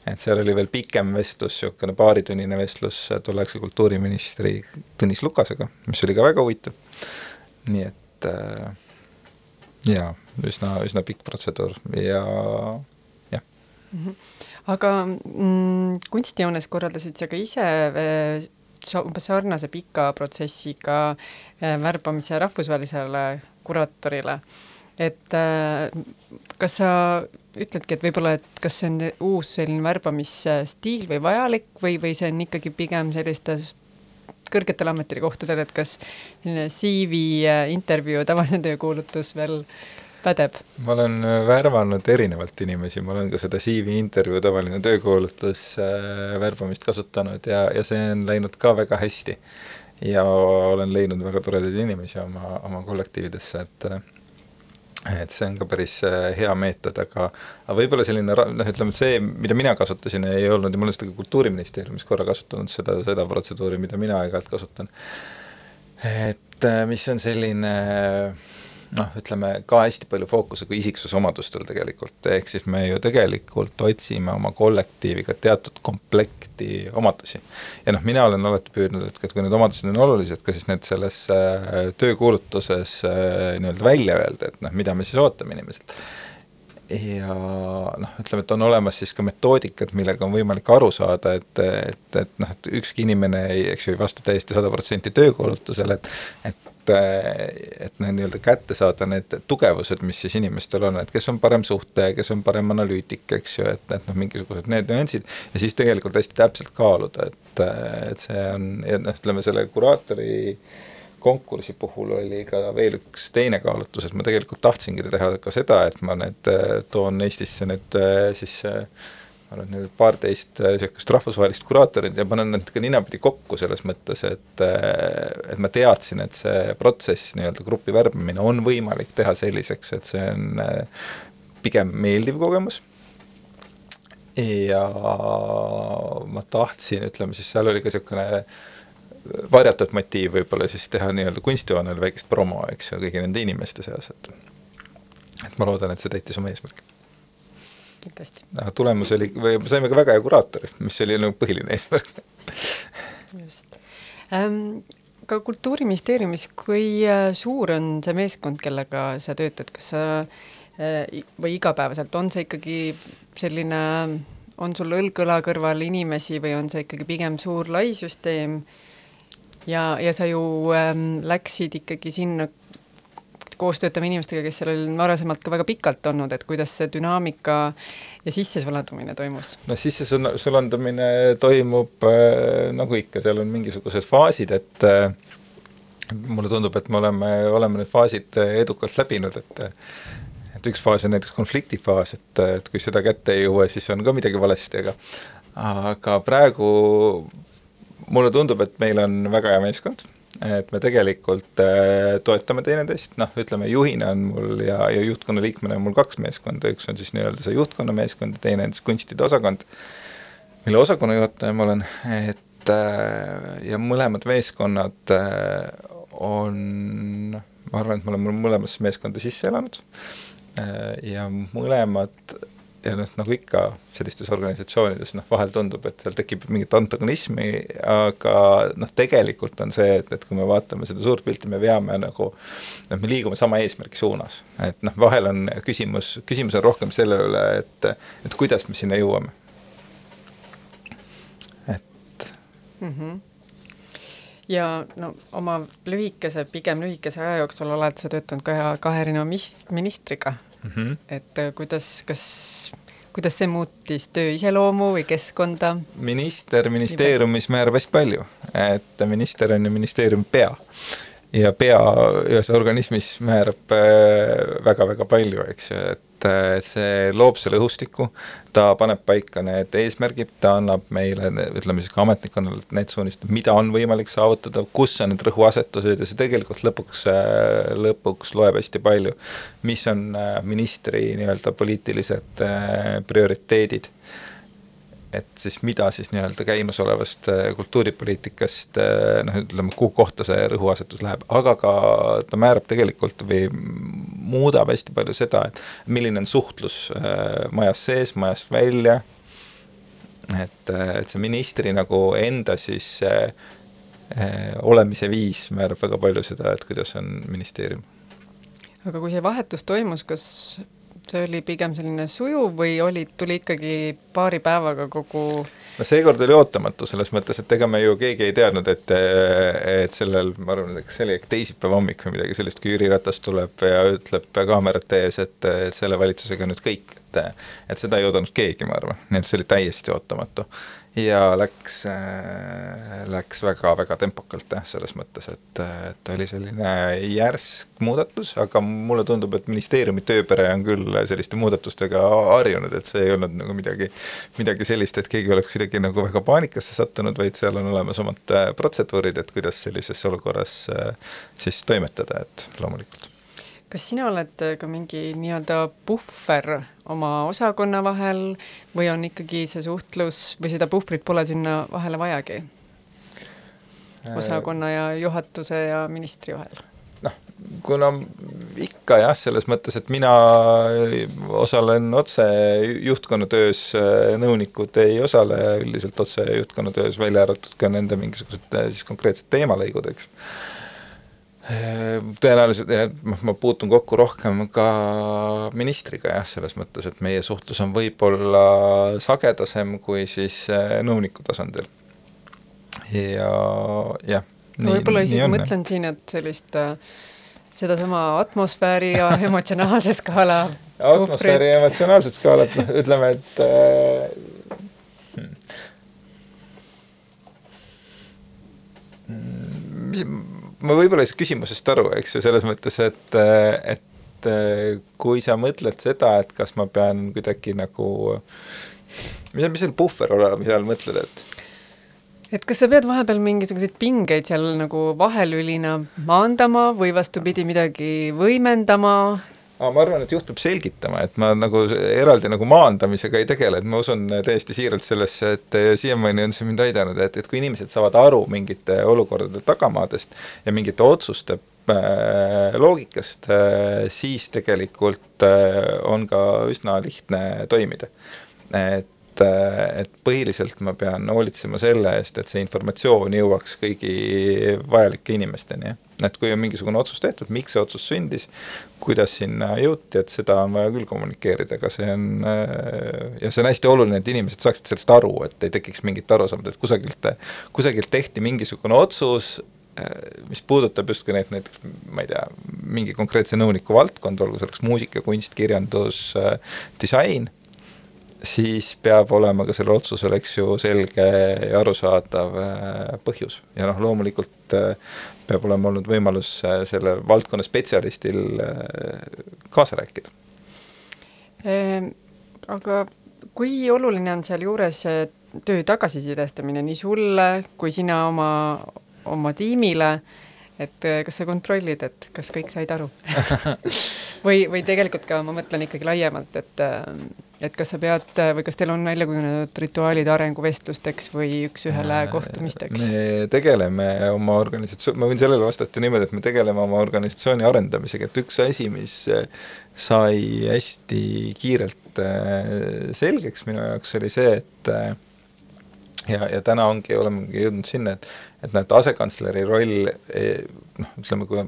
et seal oli veel pikem vestlus, niisugune paaritunnine vestlus tolleaegse kultuuriministri Tõnis Lukasega, mis oli ka väga huvitav. nii et äh, jaa, üsna, üsna pikk protseduur ja jah mm. -hmm. aga mm, kunstijoones korraldasid sa ka ise äh, umbes sarnase pika protsessiga äh, värbamise rahvusvahelisele kuraatorile. et äh, kas sa ütledki, et võib-olla, et kas see on uus selline värbamisstiil või vajalik või, või see on ikkagi pigem sellistes kõrgetel ametikohtadel, et kas selline CV äh, intervjuu, tavaline töökuulutus veel pädeb? ma olen äh, värvanud erinevalt inimesi, ma olen ka seda CV intervjuu, tavaline töökuulutus äh, värbamist kasutanud ja, ja see on läinud ka väga hästi. ja olen leidnud väga toredaid inimesi oma, oma kollektiividesse, et äh, et see on ka päris äh, hea meetod, aga aga võib-olla selline noh, ütleme see, mida mina kasutasin, ei olnud ja ma olen seda ka Kultuuriministeeriumis korra kasutanud, seda, seda protseduuri, mida mina aeg-ajalt kasutan. et äh, mis on selline noh, ütleme ka hästi palju fookusega isiksusomadustel tegelikult, ehk siis me ju tegelikult otsime oma kollektiiviga teatud komplekti omadusi. ja noh, mina olen alati püüdnud, et, kui need omadused on olulised, ka siis need selles äh, töökuulutuses äh, nii-öelda välja öelda, et noh, mida me siis ootame inimeselt ja noh, ütleme, et on olemas siis ka metoodikad, millega on võimalik aru saada, et, et, et noh, et ükski inimene ei, eks ju, ei vasta täiesti sada protsenti töökuulutusele, et et et noh, nii-öelda kätte saada need tugevused, mis siis inimestel on, et kes on parem suhtleja, kes on parem analüütik, eks ju, et, et noh, mingisugused need nüansid. Ja siis tegelikult hästi täpselt kaaluda, et, et see on, ja noh, ütleme selle kuraatori konkursi puhul oli ka veel üks teine kaalutlus, et ma tegelikult tahtsingi teha ka seda, et ma need toon Eestisse nüüd siis äh, ma arvan, et paarteist niisugust äh, rahvusvahelist kuraatorit ja panen nad ka ninapidi kokku selles mõttes, et äh, et ma teadsin, et see protsess, nii-öelda grupi värbamine on võimalik teha selliseks, et see on äh, pigem meeldiv kogemus. Ja ma tahtsin, ütleme siis seal oli ka niisugune varjatud motiiv võib-olla siis teha nii-öelda kunstihoonele väikest promo, eks ju, kõigi nende inimeste seas, et et ma loodan, et see täitis oma eesmärki kindlasti. aga tulemus oli, või saime ka väga hea kuraatori, mis oli nagu põhiline eesmärk just ähm,. ka Kultuuriministeeriumis, kui äh, suur on see meeskond, kellega sa töötad, kas sa äh, või igapäevaselt, on see ikkagi selline, on sul õlg õla kõrval inimesi või on see ikkagi pigem suur lai süsteem ja, ja sa ju ähm, läksid ikkagi sinna koos töötame inimestega, kes seal on varasemalt ka väga pikalt olnud, et kuidas see dünaamika ja sissesulandumine toimus? no sissesulandumine toimub äh, nagu ikka, seal on mingisugused faasid, et äh, mulle tundub, et me oleme, oleme need faasid äh, edukalt läbinud, et et üks faas on näiteks konfliktifaas, et, et kui seda kätte ei jõua, siis on ka midagi valesti, aga aga praegu mulle tundub, et meil on väga hea meeskond et me tegelikult äh, toetame teineteist, noh, ütleme juhina on mul ja, ja juhtkonna liikmena on mul kaks meeskonda, üks on siis nii-öelda see juhtkonna meeskond ja teine on siis kunstide osakond, mille osakonna juhataja ma olen, et äh, ja mõlemad meeskonnad äh, on, ma arvan, et me oleme mõlemasse meeskonda sisse elanud. Ja mõlemad ja noh, nagu ikka sellistes organisatsioonides noh, vahel tundub, et seal tekib mingit antagonismi, aga noh, tegelikult on see, et, et kui me vaatame seda suurt pilti, me veame nagu noh, me liigume sama eesmärgi suunas. et noh, vahel on küsimus, küsimus on rohkem selle üle, et, et kuidas me sinna jõuame. et mm. -hmm ja no oma lühikese, pigem lühikese aja jooksul oled sa töötanud ka kahe erineva ministriga mm. -hmm. et äh, kuidas, kas, kuidas see muutis töö iseloomu või keskkonda? minister ministeeriumis määrab hästi palju, et minister on ju ministeeriumi pea ja pea ühes organismis määrab väga-väga äh, palju, eks ju, et et see loob selle õhustiku, ta paneb paika need eesmärgid, ta annab meile, ütleme siis ka ametnikkonnale need suunised, mida on võimalik saavutada, kus on need rõhuasetused ja see tegelikult lõpuks, lõpuks loeb hästi palju. mis on äh, ministri nii-öelda poliitilised äh, prioriteedid et siis mida siis nii-öelda käimasolevast äh, kultuuripoliitikast noh, ütleme, kuhu kohta see rõhuasetus läheb, aga ka ta määrab tegelikult või muudab hästi palju seda, et milline on suhtlus äh, majas sees, majast välja, et, äh, et see ministri nagu enda siis äh, olemise viis määrab väga palju seda, et kuidas on ministeerium. aga kui see vahetus toimus, kas see oli pigem selline sujuv või oli, tuli ikkagi paari päevaga kogu no seekord oli ootamatu selles mõttes, et ega me ju keegi ei teadnud, et, et sellel, ma arvan, et see oli teisipäeva hommik või midagi sellist, kui Jüri Ratas tuleb ja ütleb kaamerate ees, et, et selle valitsusega nüüd kõik, et et seda ei oodanud keegi, ma arvan, nii et see oli täiesti ootamatu ja läks äh,, läks väga-väga tempokalt jah, selles mõttes, et, et oli selline järsk muudatus, aga mulle tundub, et ministeeriumi tööpere on küll selliste muudatustega harjunud, et see ei olnud nagu midagi, midagi sellist, et keegi oleks kuidagi nagu väga paanikasse sattunud, vaid seal on olemas omad äh, protseduurid, et kuidas sellises olukorras äh, siis toimetada, et loomulikult kas sina oled ka mingi nii-öelda puhver oma osakonna vahel või on ikkagi see suhtlus või seda puhvrit pole sinna vahele vajagi? Äh, osakonna ja juhatuse ja ministri vahel? noh, kuna ikka jah, selles mõttes, et mina osalen otse juhtkonna töös, nõunikud ei osale üldiselt otse juhtkonna töös, välja arvatud ka nende mingisugused siis konkreetsed teemalõigud, eks tõenäoliselt jah, ma puutun kokku rohkem ka ministriga jah, selles mõttes, et meie suhtlus on võib-olla sagedasem kui siis äh, nõuniku tasandil. ja jah. no võib-olla isegi mõtlen siin, et sellist äh, sedasama atmosfääri ja emotsionaalse skaala atmosfääri ja emotsionaalset skaalat, noh ütleme, et äh, hmm. mis ma võib-olla ei saa küsimusest aru, eks ju, selles mõttes, et, et kui sa mõtled seda, et kas ma pean kuidagi nagu, mis, mis seal puhver olemise all mõtled, et? Et kas sa pead vahepeal mingisuguseid pingeid seal nagu vahelülina maandama või vastupidi, midagi võimendama, aga ma arvan, et juht peab selgitama, et ma nagu eraldi nagu maandamisega ei tegele, et ma usun täiesti siiralt sellesse, et siiamaani on see mind aidanud, et, et kui inimesed saavad aru mingite olukordade tagamaadest ja mingite otsuste äh, loogikast, äh, siis tegelikult äh, on ka üsna lihtne toimida. et et põhiliselt ma pean hoolitsema selle eest, et see informatsioon jõuaks kõigi vajalike inimesteni, jah. Et kui on mingisugune otsus tehtud, miks see otsus sündis, kuidas sinna jõuti, et seda on vaja küll kommunikeerida, aga see on ja see on hästi oluline, et inimesed saaksid sellest aru, et ei tekiks mingit arusaamist, et kusagilt, kusagilt tehti mingisugune otsus, mis puudutab justkui neid näiteks, ma ei tea, mingi konkreetse nõuniku valdkond, olgu selleks muusika, kunst, kirjandus, disain siis peab olema ka sellel otsusel, eks ju, selge ja arusaadav äh, põhjus. Ja noh, loomulikult äh, peab olema olnud võimalus äh, selle valdkonna spetsialistil kaasa rääkida. Ehm, aga kui oluline on sealjuures töö tagasisidestamine nii sulle kui sina oma, oma tiimile, et kas sa kontrollid, et kas kõik said aru? Või, või tegelikult ka ma mõtlen ikkagi laiemalt, et et kas sa pead või kas teil on välja kujunenud rituaalid arenguvestlusteks või üks-ühele äh, kohtumisteks? me tegeleme oma organisatsioon, ma võin sellele vastata niimoodi, et me tegeleme oma organisatsiooni arendamisega, et üks asi, mis äh, sai hästi kiirelt äh, selgeks minu jaoks, oli see, et ja, ja täna ongi, olemegi jõudnud sinna, et et näed, asekantsleri roll noh, ütleme, kui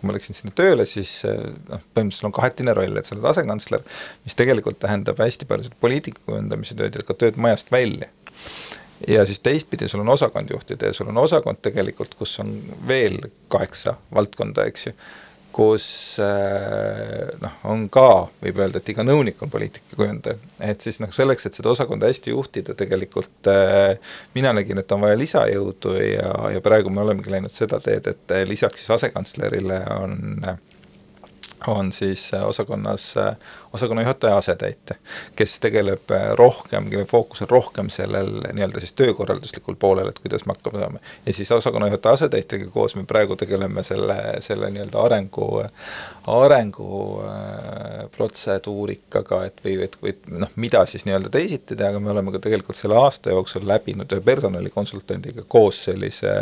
kui ma läksin sinna tööle, siis eh, noh, põhimõtteliselt on kahetine roll, et sa oled asekantsler, mis tegelikult tähendab hästi palju seda poliitika kujundamise tööd ja ka tööd majast välja. ja siis teistpidi, sul on osakond juhtida ja sul on osakond tegelikult, kus on veel kaheksa valdkonda, eks ju kus äh, noh, on ka, võib öelda, et iga nõunik on poliitikakujundaja, et siis noh, selleks, et seda osakonda hästi juhtida, tegelikult äh, mina nägin, et on vaja lisajõudu ja, ja praegu me olemegi läinud seda teed, et lisaks siis asekantslerile on äh, on siis äh, osakonnas äh, osakonna juhataja asetäitja, kes tegeleb äh, rohkem, kelle fookus on rohkem sellel nii-öelda siis töökorralduslikul poolel, et kuidas me hakkama saame. ja siis osakonna juhataja asetäitjaga koos me praegu tegeleme selle, selle nii-öelda arengu, arengu äh, protseduurikaga, et või, et, või noh, mida siis nii-öelda teisiti teha, aga me oleme ka tegelikult selle aasta jooksul läbinud ühe personalikonsultandiga koos sellise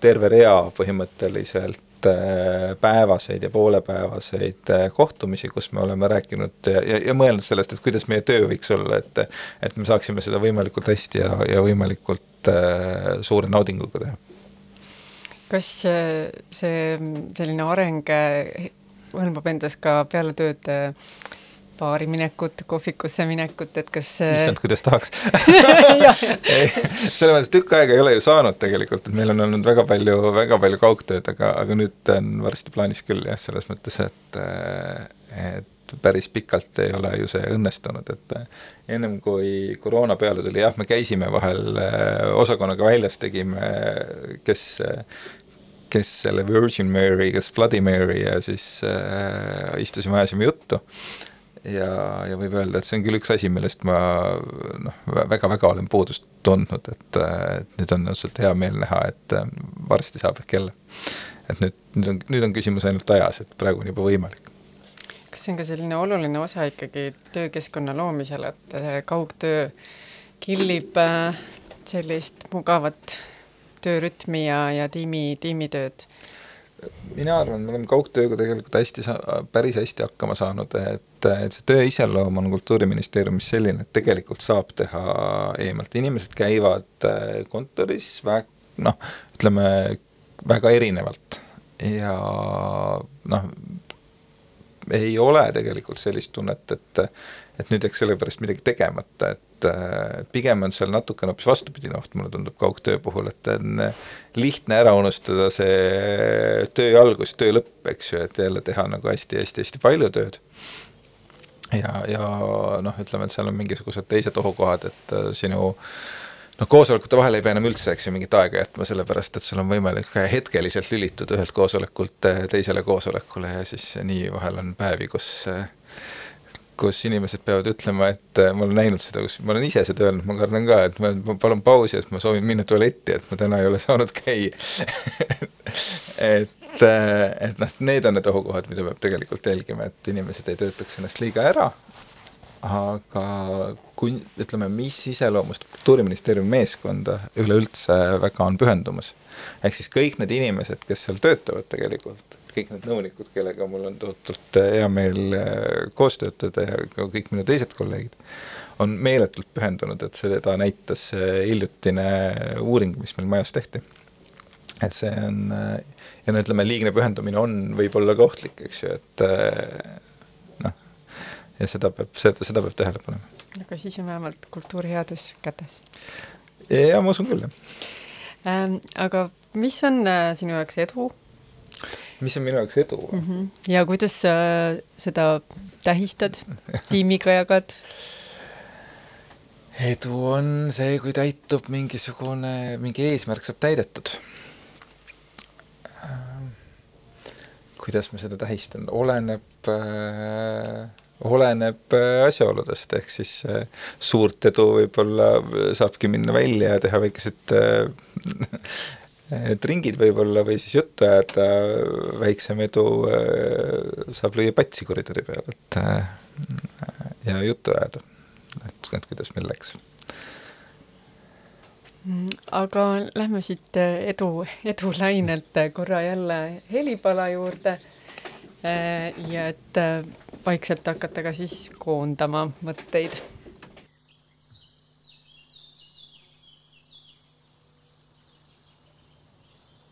terve rea põhimõtteliselt päevaseid ja poolepäevaseid äh, kohtumisi, kus me oleme rääkinud ja, ja, ja mõelnud sellest, et kuidas meie töö võiks olla, et et me saaksime seda võimalikult hästi ja, ja võimalikult äh, suure naudinguga teha. kas see selline areng hõlmab endas ka peale tööd baari minekut, kohvikusse minekut, et kas issand, kuidas tahaks. Selles mõttes tükk aega ei ole ju saanud tegelikult, et meil on olnud väga palju, väga palju kaugtööd, aga, aga nüüd on varsti plaanis küll jah, selles mõttes, et et päris pikalt ei ole ju see õnnestunud, et ennem kui koroona peale tuli, jah, me käisime vahel osakonnaga väljas, tegime, kes kes selle Virgin Mary, kes Bloody Mary ja siis äh, istusime, ajasime juttu ja, ja võib öelda, et see on küll üks asi, millest ma noh, väga-väga olen puudust tundnud, et, nüüd on õudselt hea meel näha, et äh, varsti saab ehk jälle. et nüüd, nüüd on, nüüd on küsimus ainult ajas, et praegu on juba võimalik. kas see on ka selline oluline osa ikkagi töökeskkonna loomisel, et kaugtöö killib äh, sellist mugavat töörütmi ja, ja tiimi, tiimitööd? Mina arvan, me oleme kaugtööga tegelikult hästi, päris hästi hakkama saanud, et, et see töö iseloom on Kultuuriministeeriumis selline, et tegelikult saab teha eemalt, inimesed käivad äh, kontoris vä-, noh, ütleme väga erinevalt. Ja noh, ei ole tegelikult sellist tunnet, et et nüüd jääks selle pärast midagi tegemata, et et äh, pigem on seal natukene hoopis vastupidine oht, mulle tundub kaugtöö puhul, et on äh, lihtne ära unustada see töö algus, töö lõpp, eks ju, et jälle teha nagu hästi-hästi-hästi palju tööd. ja, ja noh, ütleme, et seal on mingisugused teised ohukohad, et äh, sinu noh, koosolekute vahel ei pea enam üldse, eks ju, mingit aega jätma, sellepärast et sul on võimalik hetkeliselt lülituda ühelt koosolekult teisele koosolekule ja siis nii vahel on päevi, kus kus inimesed peavad ütlema, et äh, ma olen näinud seda, kus ma olen ise seda öelnud, ma kardan ka, et ma, ma palun pausi, et ma soovin minna tualetti, et ma täna ei ole saanud käia et, äh, et noh, need on need ohukohad, mida peab tegelikult jälgima, et inimesed ei töötaks ennast liiga ära, aga kui ütleme, mis iseloomustab Kultuuriministeeriumi meeskonda üleüldse väga on pühendumus. ehk siis kõik need inimesed, kes seal töötavad tegelikult kõik need nõunikud, kellega mul on tohutult äh, hea meel äh, koos töötada ja ka kõik minu teised kolleegid, on meeletult pühendunud, et seda näitas hiljutine uuring, mis meil majas tehti. et see on, äh, ja no ütleme, liigne pühendumine on võib-olla ka ohtlik, eks ju, et noh, ja seda peab, seda, seda peab tähele panema. aga siis on vähemalt kultuur heades kätes. jaa, ma usun küll, jah ähm,. aga mis on äh, sinu jaoks edu mis on minu jaoks edu mm? -hmm. ja kuidas sa seda tähistad, tiimiga jagad? edu on see, kui täitub mingisugune, mingi eesmärk saab täidetud. kuidas ma seda tähistan, oleneb äh, oleneb äh, asjaoludest, ehk siis äh, suurt edu võib-olla saabki minna välja ja teha väikesed äh, et ringid võib-olla või siis juttu ajada, väiksem edu äh, saab lüüa patsi koridori peal, et äh, ja juttu ajada, et, et kuidas meil läks. Aga lähme siit äh, edu, edulainelt korra jälle helipala juurde ja et vaikselt hakata ka siis koondama mõtteid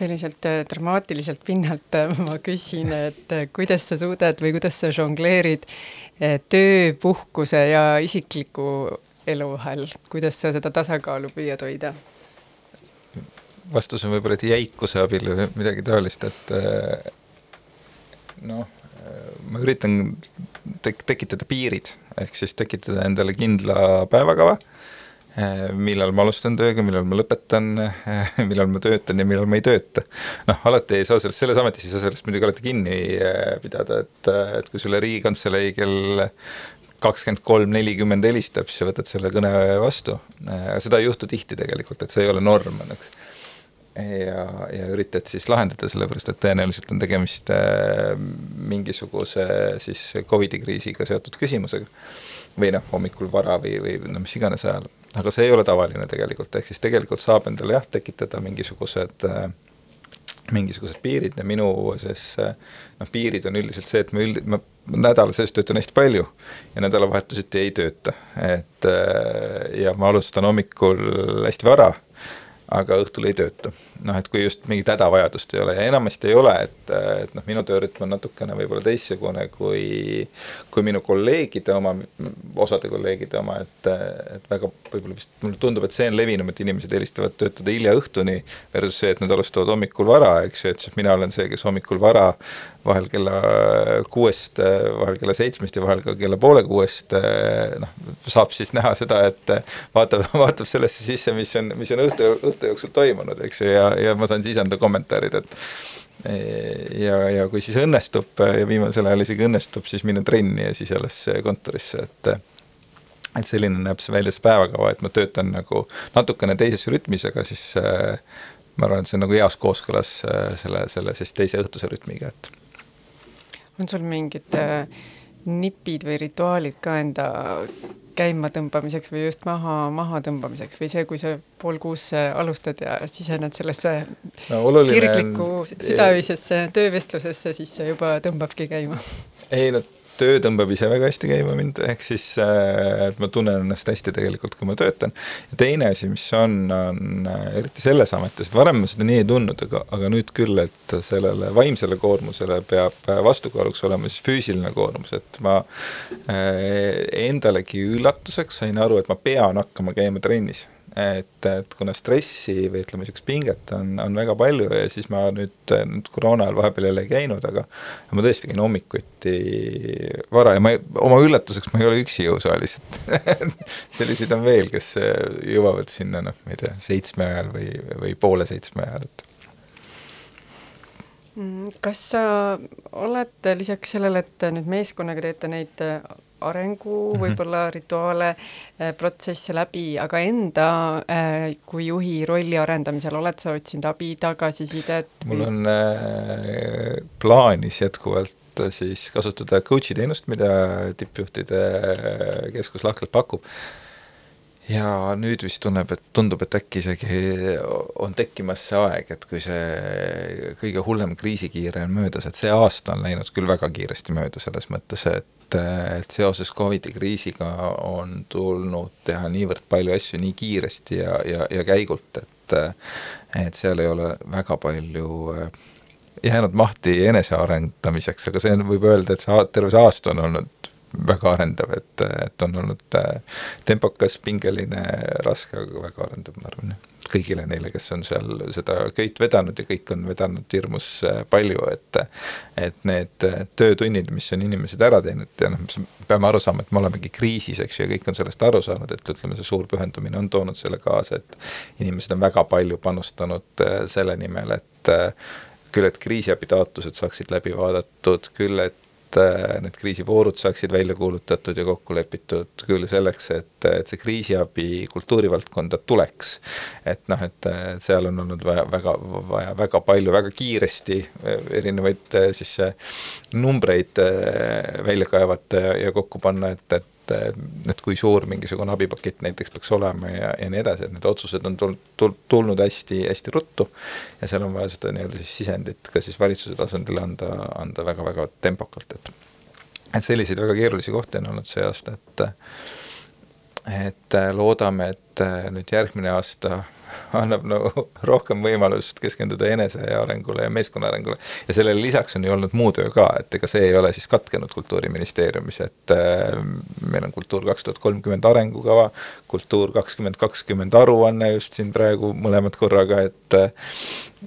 selliselt äh, dramaatiliselt pinnalt äh, ma küsin, et äh, kuidas sa suudad või kuidas sa žongleerid töö, puhkuse ja isikliku elu vahel, kuidas sa seda tasakaalu püüad hoida? vastus on võib-olla, et jäikuse abil või midagi taolist, et noh, ma üritan tek-, tekitada piirid, ehk siis tekitada endale kindla päevakava millal ma alustan tööga, millal ma lõpetan, eh, millal ma töötan ja millal ma ei tööta. noh, alati ei saa sellest, selles ametis ei saa sellest muidugi alati kinni eh, pidada, et, et kui sulle Riigikantselei kell kakskümmend kolm, nelikümmend helistab, siis sa võtad selle kõne vastu. seda ei juhtu tihti tegelikult, et see ei ole norm õnneks. ja, ja üritad siis lahendada, sellepärast et tõenäoliselt on tegemist mingisuguse siis Covidi kriisiga seotud küsimusega. või noh, hommikul vara või, või no mis iganes ajal aga see ei ole tavaline tegelikult, ehk siis tegelikult saab endale jah, tekitada mingisugused äh, mingisugused piirid. Ja minu siis noh, piirid on üldiselt see, et ma üld-, ma nädala sees töötan hästi palju ja nädalavahetuseti ei tööta, et äh, ja ma alustan hommikul hästi vara aga õhtul ei tööta. noh, et kui just mingit hädavajadust ei ole ja enamasti ei ole, et, et noh, minu töörütm on natukene võib-olla teistsugune kui, kui minu kolleegide oma, osade kolleegide oma, et, et väga võib-olla vist mulle tundub, et see on levinum, et inimesed eelistavad töötada hilja õhtuni versus see, et nad alustavad hommikul vara, eks ju, et siis mina olen see, kes hommikul vara vahel kella kuuest, vahel kella seitsmest ja vahel ka kella poole kuuest, noh, saab siis näha seda, et vaatab, vaatab sellesse sisse, mis on, mis on õhtu, õhtu jooksul toimunud, eks ju, ja, ja ma saan siis anda kommentaarid, et ja, ja kui siis õnnestub ja viimasel ajal isegi õnnestub, siis minna trenni ja siis alles kontorisse, et et selline näeb see välja, see päevakava, et ma töötan nagu natukene teises rütmis, aga siis äh, ma arvan, et see on nagu heas kooskõlas selle, selle siis teise õhtuse rütmiga, et on sul mingid äh, nipid või rituaalid ka enda käimatõmbamiseks või just maha, mahatõmbamiseks või see, kui sa pool kuus alustad ja sisened sellesse no, kirglikku südaöisesse töövestlusesse, siis see juba tõmbabki käima? ei no töö tõmbab ise väga hästi käima mind, ehk siis äh, et ma tunnen ennast hästi tegelikult, kui ma töötan. ja teine asi, mis on, on äh, eriti selles ametis, et varem ma seda nii ei tundnud, aga, aga nüüd küll, et sellele vaimsele koormusele peab äh, vastukaaluks olema siis füüsiline koormus, et ma endalegi üllatuseks sain aru, et ma pean hakkama käima trennis et, et kuna stressi või ütleme, niisugust pinget on, on väga palju ja siis ma nüüd, nüüd koroona ajal vahepeal jälle ei käinud, aga ma tõesti käin hommikuti vara ja ma oma üllatuseks ma ei ole üksi jõusaalis, et selliseid on veel, kes jõuavad sinna noh, ma ei tea, seitsme ajal või, või poole seitsme ajal, et mm, kas sa oled lisaks sellele, et nüüd meeskonnaga teete neid arengu -hmm. võib-olla rituaale, protsesse läbi, aga enda kui juhi rolli arendamisel oled sa otsinud abi, tagasisidet? mul on plaanis jätkuvalt siis kasutada coach'i teenust, mida tippjuhtide keskus lahkelt pakub ja nüüd vist tunneb, et tundub, et äkki isegi on tekkimas see aeg, et kui see kõige hullem kriisikiire on möödas, et see aasta on läinud küll väga kiiresti mööda selles mõttes, et, et seoses Covidi kriisiga on tulnud teha niivõrd palju asju nii kiiresti ja, ja, ja käigult, et et seal ei ole väga palju jäänud mahti enesearendamiseks, aga see on, võib öelda, et see terve see aasta on olnud väga arendav, et, et on olnud äh, tempokas, pingeline, raske, aga väga arendav, ma arvan, kõigile neile, kes on seal seda köit vedanud ja kõik on vedanud hirmus äh, palju, et et need äh, töötunnid, mis on inimesed ära teinud ja noh, peame aru saama, et me olemegi kriisis, eks ju, ja kõik on sellest aru saanud, et ütleme, see suur pühendumine on toonud selle kaasa, et inimesed on väga palju panustanud selle nimel, et küll, et kriisiabitaotlused saaksid läbi vaadatud, küll, et Äh, need kriisivoorud saaksid välja kuulutatud ja kokku lepitud küll selleks, et, et see kriisiabi kultuurivaldkonda tuleks. et noh, et seal on olnud vaja väga, vaja väga palju, väga kiiresti äh, erinevaid äh, siis numbreid välja kaevata ja kokku panna, et, et et, et kui suur mingisugune abipakett näiteks peaks olema ja, ja nii edasi, et need otsused on tul-, tul-, tulnud hästi, hästi ruttu ja seal on vaja seda nii-öelda siis sisendit ka siis valitsuse tasandil anda, anda väga-väga tempokalt, et et selliseid väga keerulisi kohti on olnud see aasta, et et loodame, et nüüd järgmine aasta annab nagu rohkem võimalust keskenduda enesearengule ja meeskonna arengule. ja sellele lisaks on ju olnud muu töö ka, et ega see ei ole siis katkenud Kultuuriministeeriumis, et äh, meil on Kultuur kaks tuhat kolmkümmend arengukava, Kultuur kakskümmend kakskümmend aruanne just siin praegu mõlemad korraga, et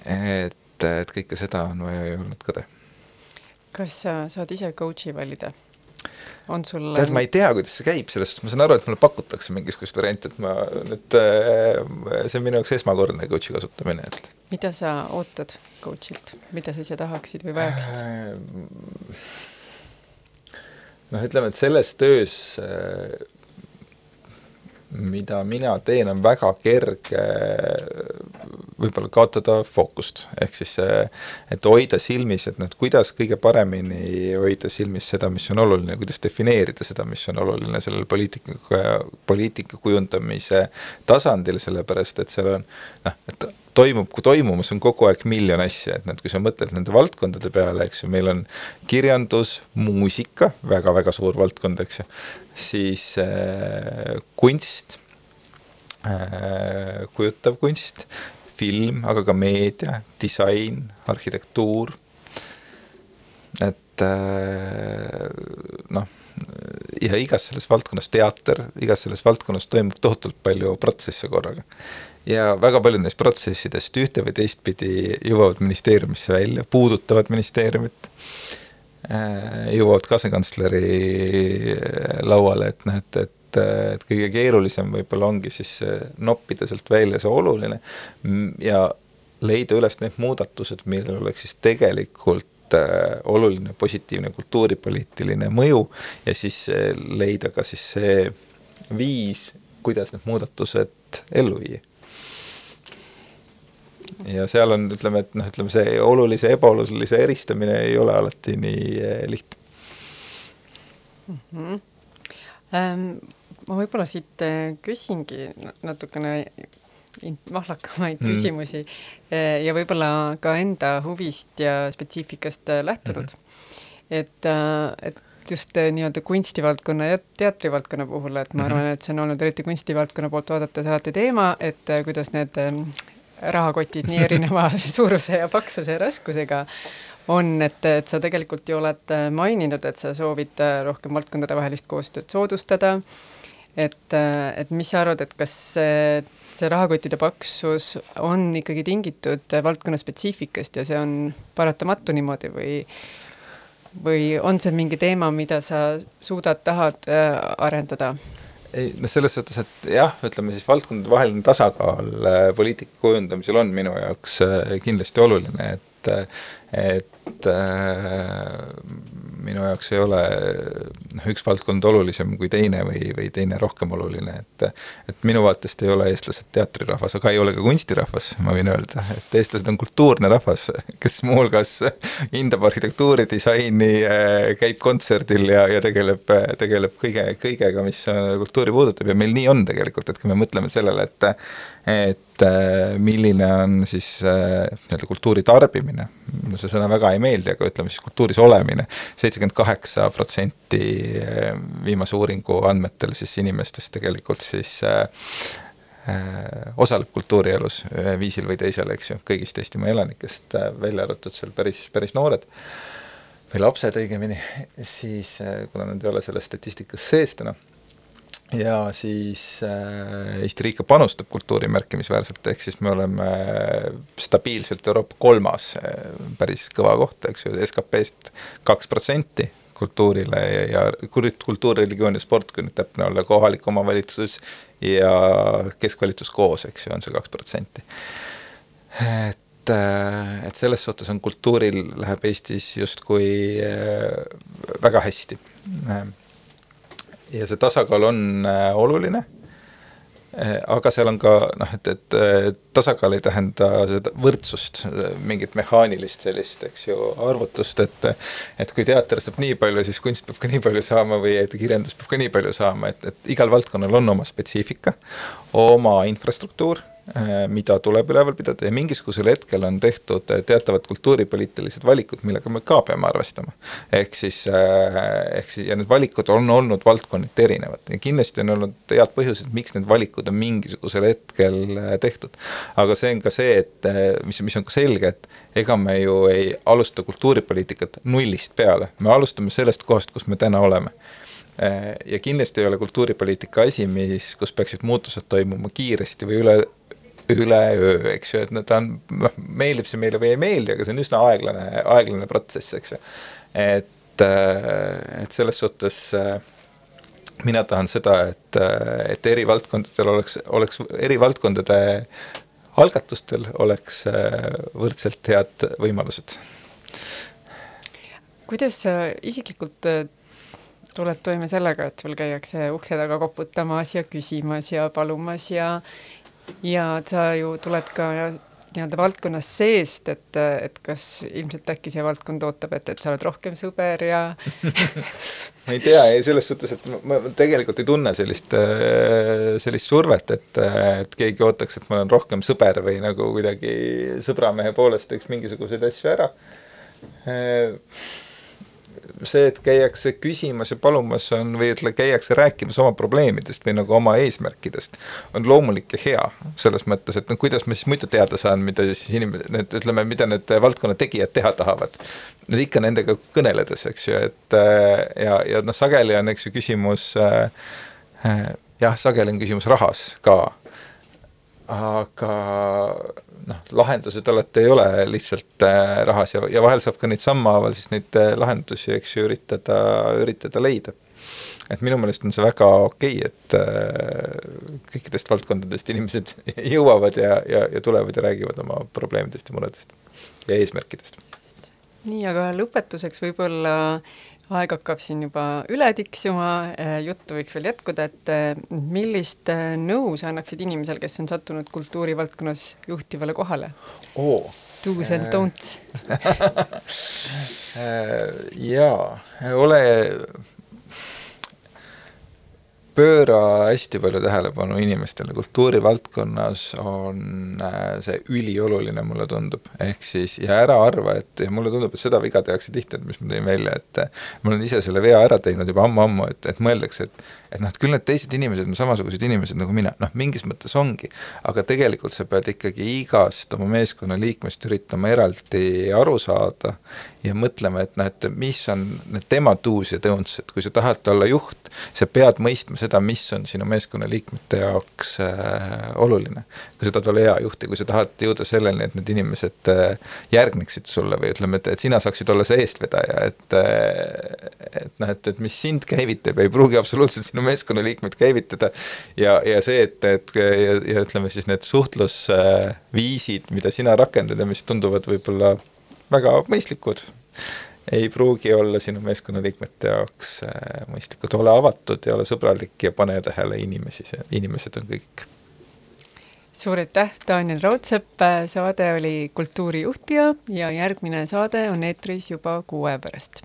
et, et kõike seda on vaja ju olnud ka teha. kas sa saad ise coach'i valida? On sul tead, ma ei tea, kuidas see käib, selles suhtes ma saan aru, et mulle pakutakse mingisugust varianti, et ma nüüd, äh, see on minu jaoks esmakordne coach'i kasutamine, et mida sa ootad coach'ilt, mida sa ise tahaksid või vajaksid? Äh, noh, ütleme, et selles töös äh, mida mina teen, on väga kerge võib-olla kaotada fookust, ehk siis see, et hoida silmis, et noh, et kuidas kõige paremini hoida silmis seda, mis on oluline, kuidas defineerida seda, mis on oluline sellel poliitika, poliitika kujundamise tasandil, sellepärast et seal on noh, et toimub, kui toimumas on kogu aeg miljon asja, et noh, et kui sa mõtled nende valdkondade peale, eks ju, meil on kirjandus, muusika väga,, väga-väga suur valdkond, eks ju, siis äh, kunst äh,, kujutav kunst, film, aga ka meedia, disain, arhitektuur, et äh, noh, ja igas selles valdkonnas teater, igas selles valdkonnas toimub tohutult palju protsesse korraga. ja väga paljud neist protsessidest ühte või teistpidi jõuavad ministeeriumisse välja, puudutavad ministeeriumit, äh, jõuavad ka asekantsleri lauale, et noh, et, et et, et kõige keerulisem võib-olla ongi siis noppida sealt välja see oluline ja leida üles need muudatused, millel oleks siis tegelikult äh, oluline positiivne kultuuripoliitiline mõju ja siis äh, leida ka siis see viis, kuidas need muudatused ellu viia. ja seal on, ütleme, et noh, ütleme see olulise ebaolulise eristamine ei ole alati nii äh, lihtne mm. -hmm. Um ma võib-olla siit äh, küsingi natukene mahlakamaid mm. küsimusi äh, ja võib-olla ka enda huvist ja spetsiifikast äh, lähtunud mm. -hmm. et, et just nii-öelda kunstivaldkonna ja teatrivaldkonna puhul, et ma mm -hmm. arvan, et see on olnud eriti kunstivaldkonna poolt vaadates alati teema, et kuidas need ähm, rahakotid nii erineva suuruse ja paksuse ja raskusega on, et, et sa tegelikult ju oled maininud, et sa soovid rohkem valdkondadevahelist koostööd soodustada et, et mis sa arvad, et kas see, see rahakottide paksus on ikkagi tingitud valdkonna spetsiifikast ja see on paratamatu niimoodi või või on see mingi teema, mida sa suudad, tahad äh, arendada? ei noh, selles suhtes, et jah, ütleme siis valdkondade vaheline tasakaal äh, poliitika kujundamisel on minu jaoks äh, kindlasti oluline, et et äh, minu jaoks ei ole noh, üks valdkond olulisem kui teine või, või teine rohkem oluline, et et minu vaatest ei ole eestlased teatrirahvas, aga ei ole ka kunstirahvas, ma võin öelda, et eestlased on kultuurne rahvas, kes muuhulgas hindab arhitektuuri, disaini, käib kontserdil ja, ja tegeleb, tegeleb kõige, kõigega, mis kultuuri puudutab. Ja meil nii on tegelikult, et kui me mõtleme sellele, et et äh, milline on siis äh, nii-öelda kultuuri tarbimine, mulle see sõna väga ei meeldi, aga ütleme siis kultuuris olemine, seitsekümmend kaheksa protsenti äh, viimase uuringu andmetel siis inimestest tegelikult siis osaleb kultuurielus viisil või teisel, eks ju, kõigist Eestimaa elanikest, välja arvatud seal päris, päris noored või lapsed õigemini, siis kuna nad ei ole selles statistikas sees täna ja siis äh, Eesti riik ka panustab kultuuri märkimisväärselt, ehk siis me oleme stabiilselt Euroopa kolmas äh, päris kõva koht, eks ju, SKP-st kaks protsenti kultuurile ja, ja kultuur, religioon ja sport, kui nüüd täpne olla, kohalik omavalitsus ja keskvalitsus koos, eks ju, on see kaks protsenti. et, äh, et selles suhtes on kultuuril, läheb Eestis justkui väga hästi ja see tasakaal on äh, oluline, äh, aga seal on ka noh, et, et tasakaal ei tähenda seda võrdsust, mingit mehaanilist sellist, eks ju, arvutust, et et kui teater saab nii palju, siis kunst peab ka nii palju saama või kirjandus peab ka nii palju saama, et, et igal valdkonnal on oma spetsiifika, oma infrastruktuur Äh, mida tuleb üleval pidada ja mingisugusel hetkel on tehtud äh, teatavad kultuuripoliitilised valikud, millega me ka peame arvestama. ehk siis, äh, ehk siis ja need valikud on olnud valdkonniti erinevad ja kindlasti on olnud head põhjused, miks need valikud on mingisugusel hetkel tehtud. aga see on ka see, et mis, mis on ka selge, et ega me ju ei alusta kultuuripoliitikat nullist peale, me alustame sellest kohast, kus me täna oleme ja kindlasti ei ole kultuuripoliitika asi, mis, kus peaksid muutused toimuma kiiresti või üle üleöö, eks ju, et no ta on, noh, meeldib see meile või ei meeldi, aga see on üsna aeglane, aeglane protsess, eks ju. et, äh, et selles suhtes äh, mina tahan seda, et, äh, et eri valdkondadel oleks, oleks eri valdkondade algatustel oleks võrdselt head võimalused. kuidas sa isiklikult tuled toime sellega, et sul käiakse ukse taga koputamas ja küsimas ja palumas ja ja sa ju tuled ka nii-öelda valdkonnas seest, et, et kas ilmselt äkki see valdkond ootab, et, et sa oled rohkem sõber ja ma ei tea, ei selles suhtes, et ma, ma tegelikult ei tunne sellist, sellist survet, et, et keegi ootaks, et ma olen rohkem sõber või nagu kuidagi sõbramehe poolest teeks mingisuguseid asju ära see, et käiakse küsimas ja palumas on või ütle, käiakse rääkimas oma probleemidest või nagu oma eesmärkidest, on loomulik ja hea. selles mõttes, et no kuidas ma siis muidu teada saan, mida siis inimesed, need ütleme, mida need valdkonna tegijad teha tahavad. ikka nendega kõneledes, eks ju, et ja, ja noh, sageli on, eks ju, küsimus äh, jah, sageli on küsimus rahas ka aga noh, lahendused alati ei ole lihtsalt äh, rahas ja, ja vahel saab ka neid sammhaaval siis neid äh, lahendusi, eks ju, üritada, üritada leida. et minu meelest on see väga okei okay,, et äh, kõikidest valdkondadest inimesed jõuavad ja, ja, ja tulevad ja räägivad oma probleemidest ja muredest ja eesmärkidest. nii, aga lõpetuseks võib-olla aeg hakkab siin juba üle tiksuma, eh, juttu võiks veel jätkuda, et eh, millist eh, nõu sa annaksid inimesele, kes on sattunud kultuurivaldkonnas juhtivale kohale oh.? Do's and don'ts jaa, ole pööra hästi palju tähelepanu inimestele, kultuurivaldkonnas on äh, see ülioluline, mulle tundub, ehk siis ja ära arva, et mulle tundub, et seda viga tehakse tihti, et mis ma tõin välja, et ma olen ise selle vea ära teinud juba ammu-ammu, et, et mõeldakse, et et noh, et küll need teised inimesed on samasugused inimesed nagu mina, noh, mingis mõttes ongi, aga tegelikult sa pead ikkagi igast oma meeskonna liikmest üritama eraldi aru saada ja mõtlema, et noh, et mis on need tema do's ja don'ts, et kui sa tahad olla juht, sa pead mõistma seda, mis on sinu meeskonnaliikmete jaoks äh, oluline. Kui sa tahad olla hea juht ja kui sa tahad jõuda selleni, et need inimesed äh, järgneksid sulle või ütleme, et, et sina saaksid olla see eestvedaja, et äh, et noh, et, et mis sind käivitab, ei pruugi absoluutselt sinu meeskonnaliikmeid käivitada ja, ja see, et, et ja, ja ütleme siis need suhtlusviisid, mida sina rakendad ja mis tunduvad võib-olla väga mõistlikud ei pruugi olla sinu meeskonnaliikmete jaoks äh, mõistlikud, ole avatud ja ole sõbralik ja pane tähele inimesi, inimesed on kõik. Suur aitäh, Daniel Raudsepp, saade oli Kultuurijuhtija ja järgmine saade on eetris juba kuu aja pärast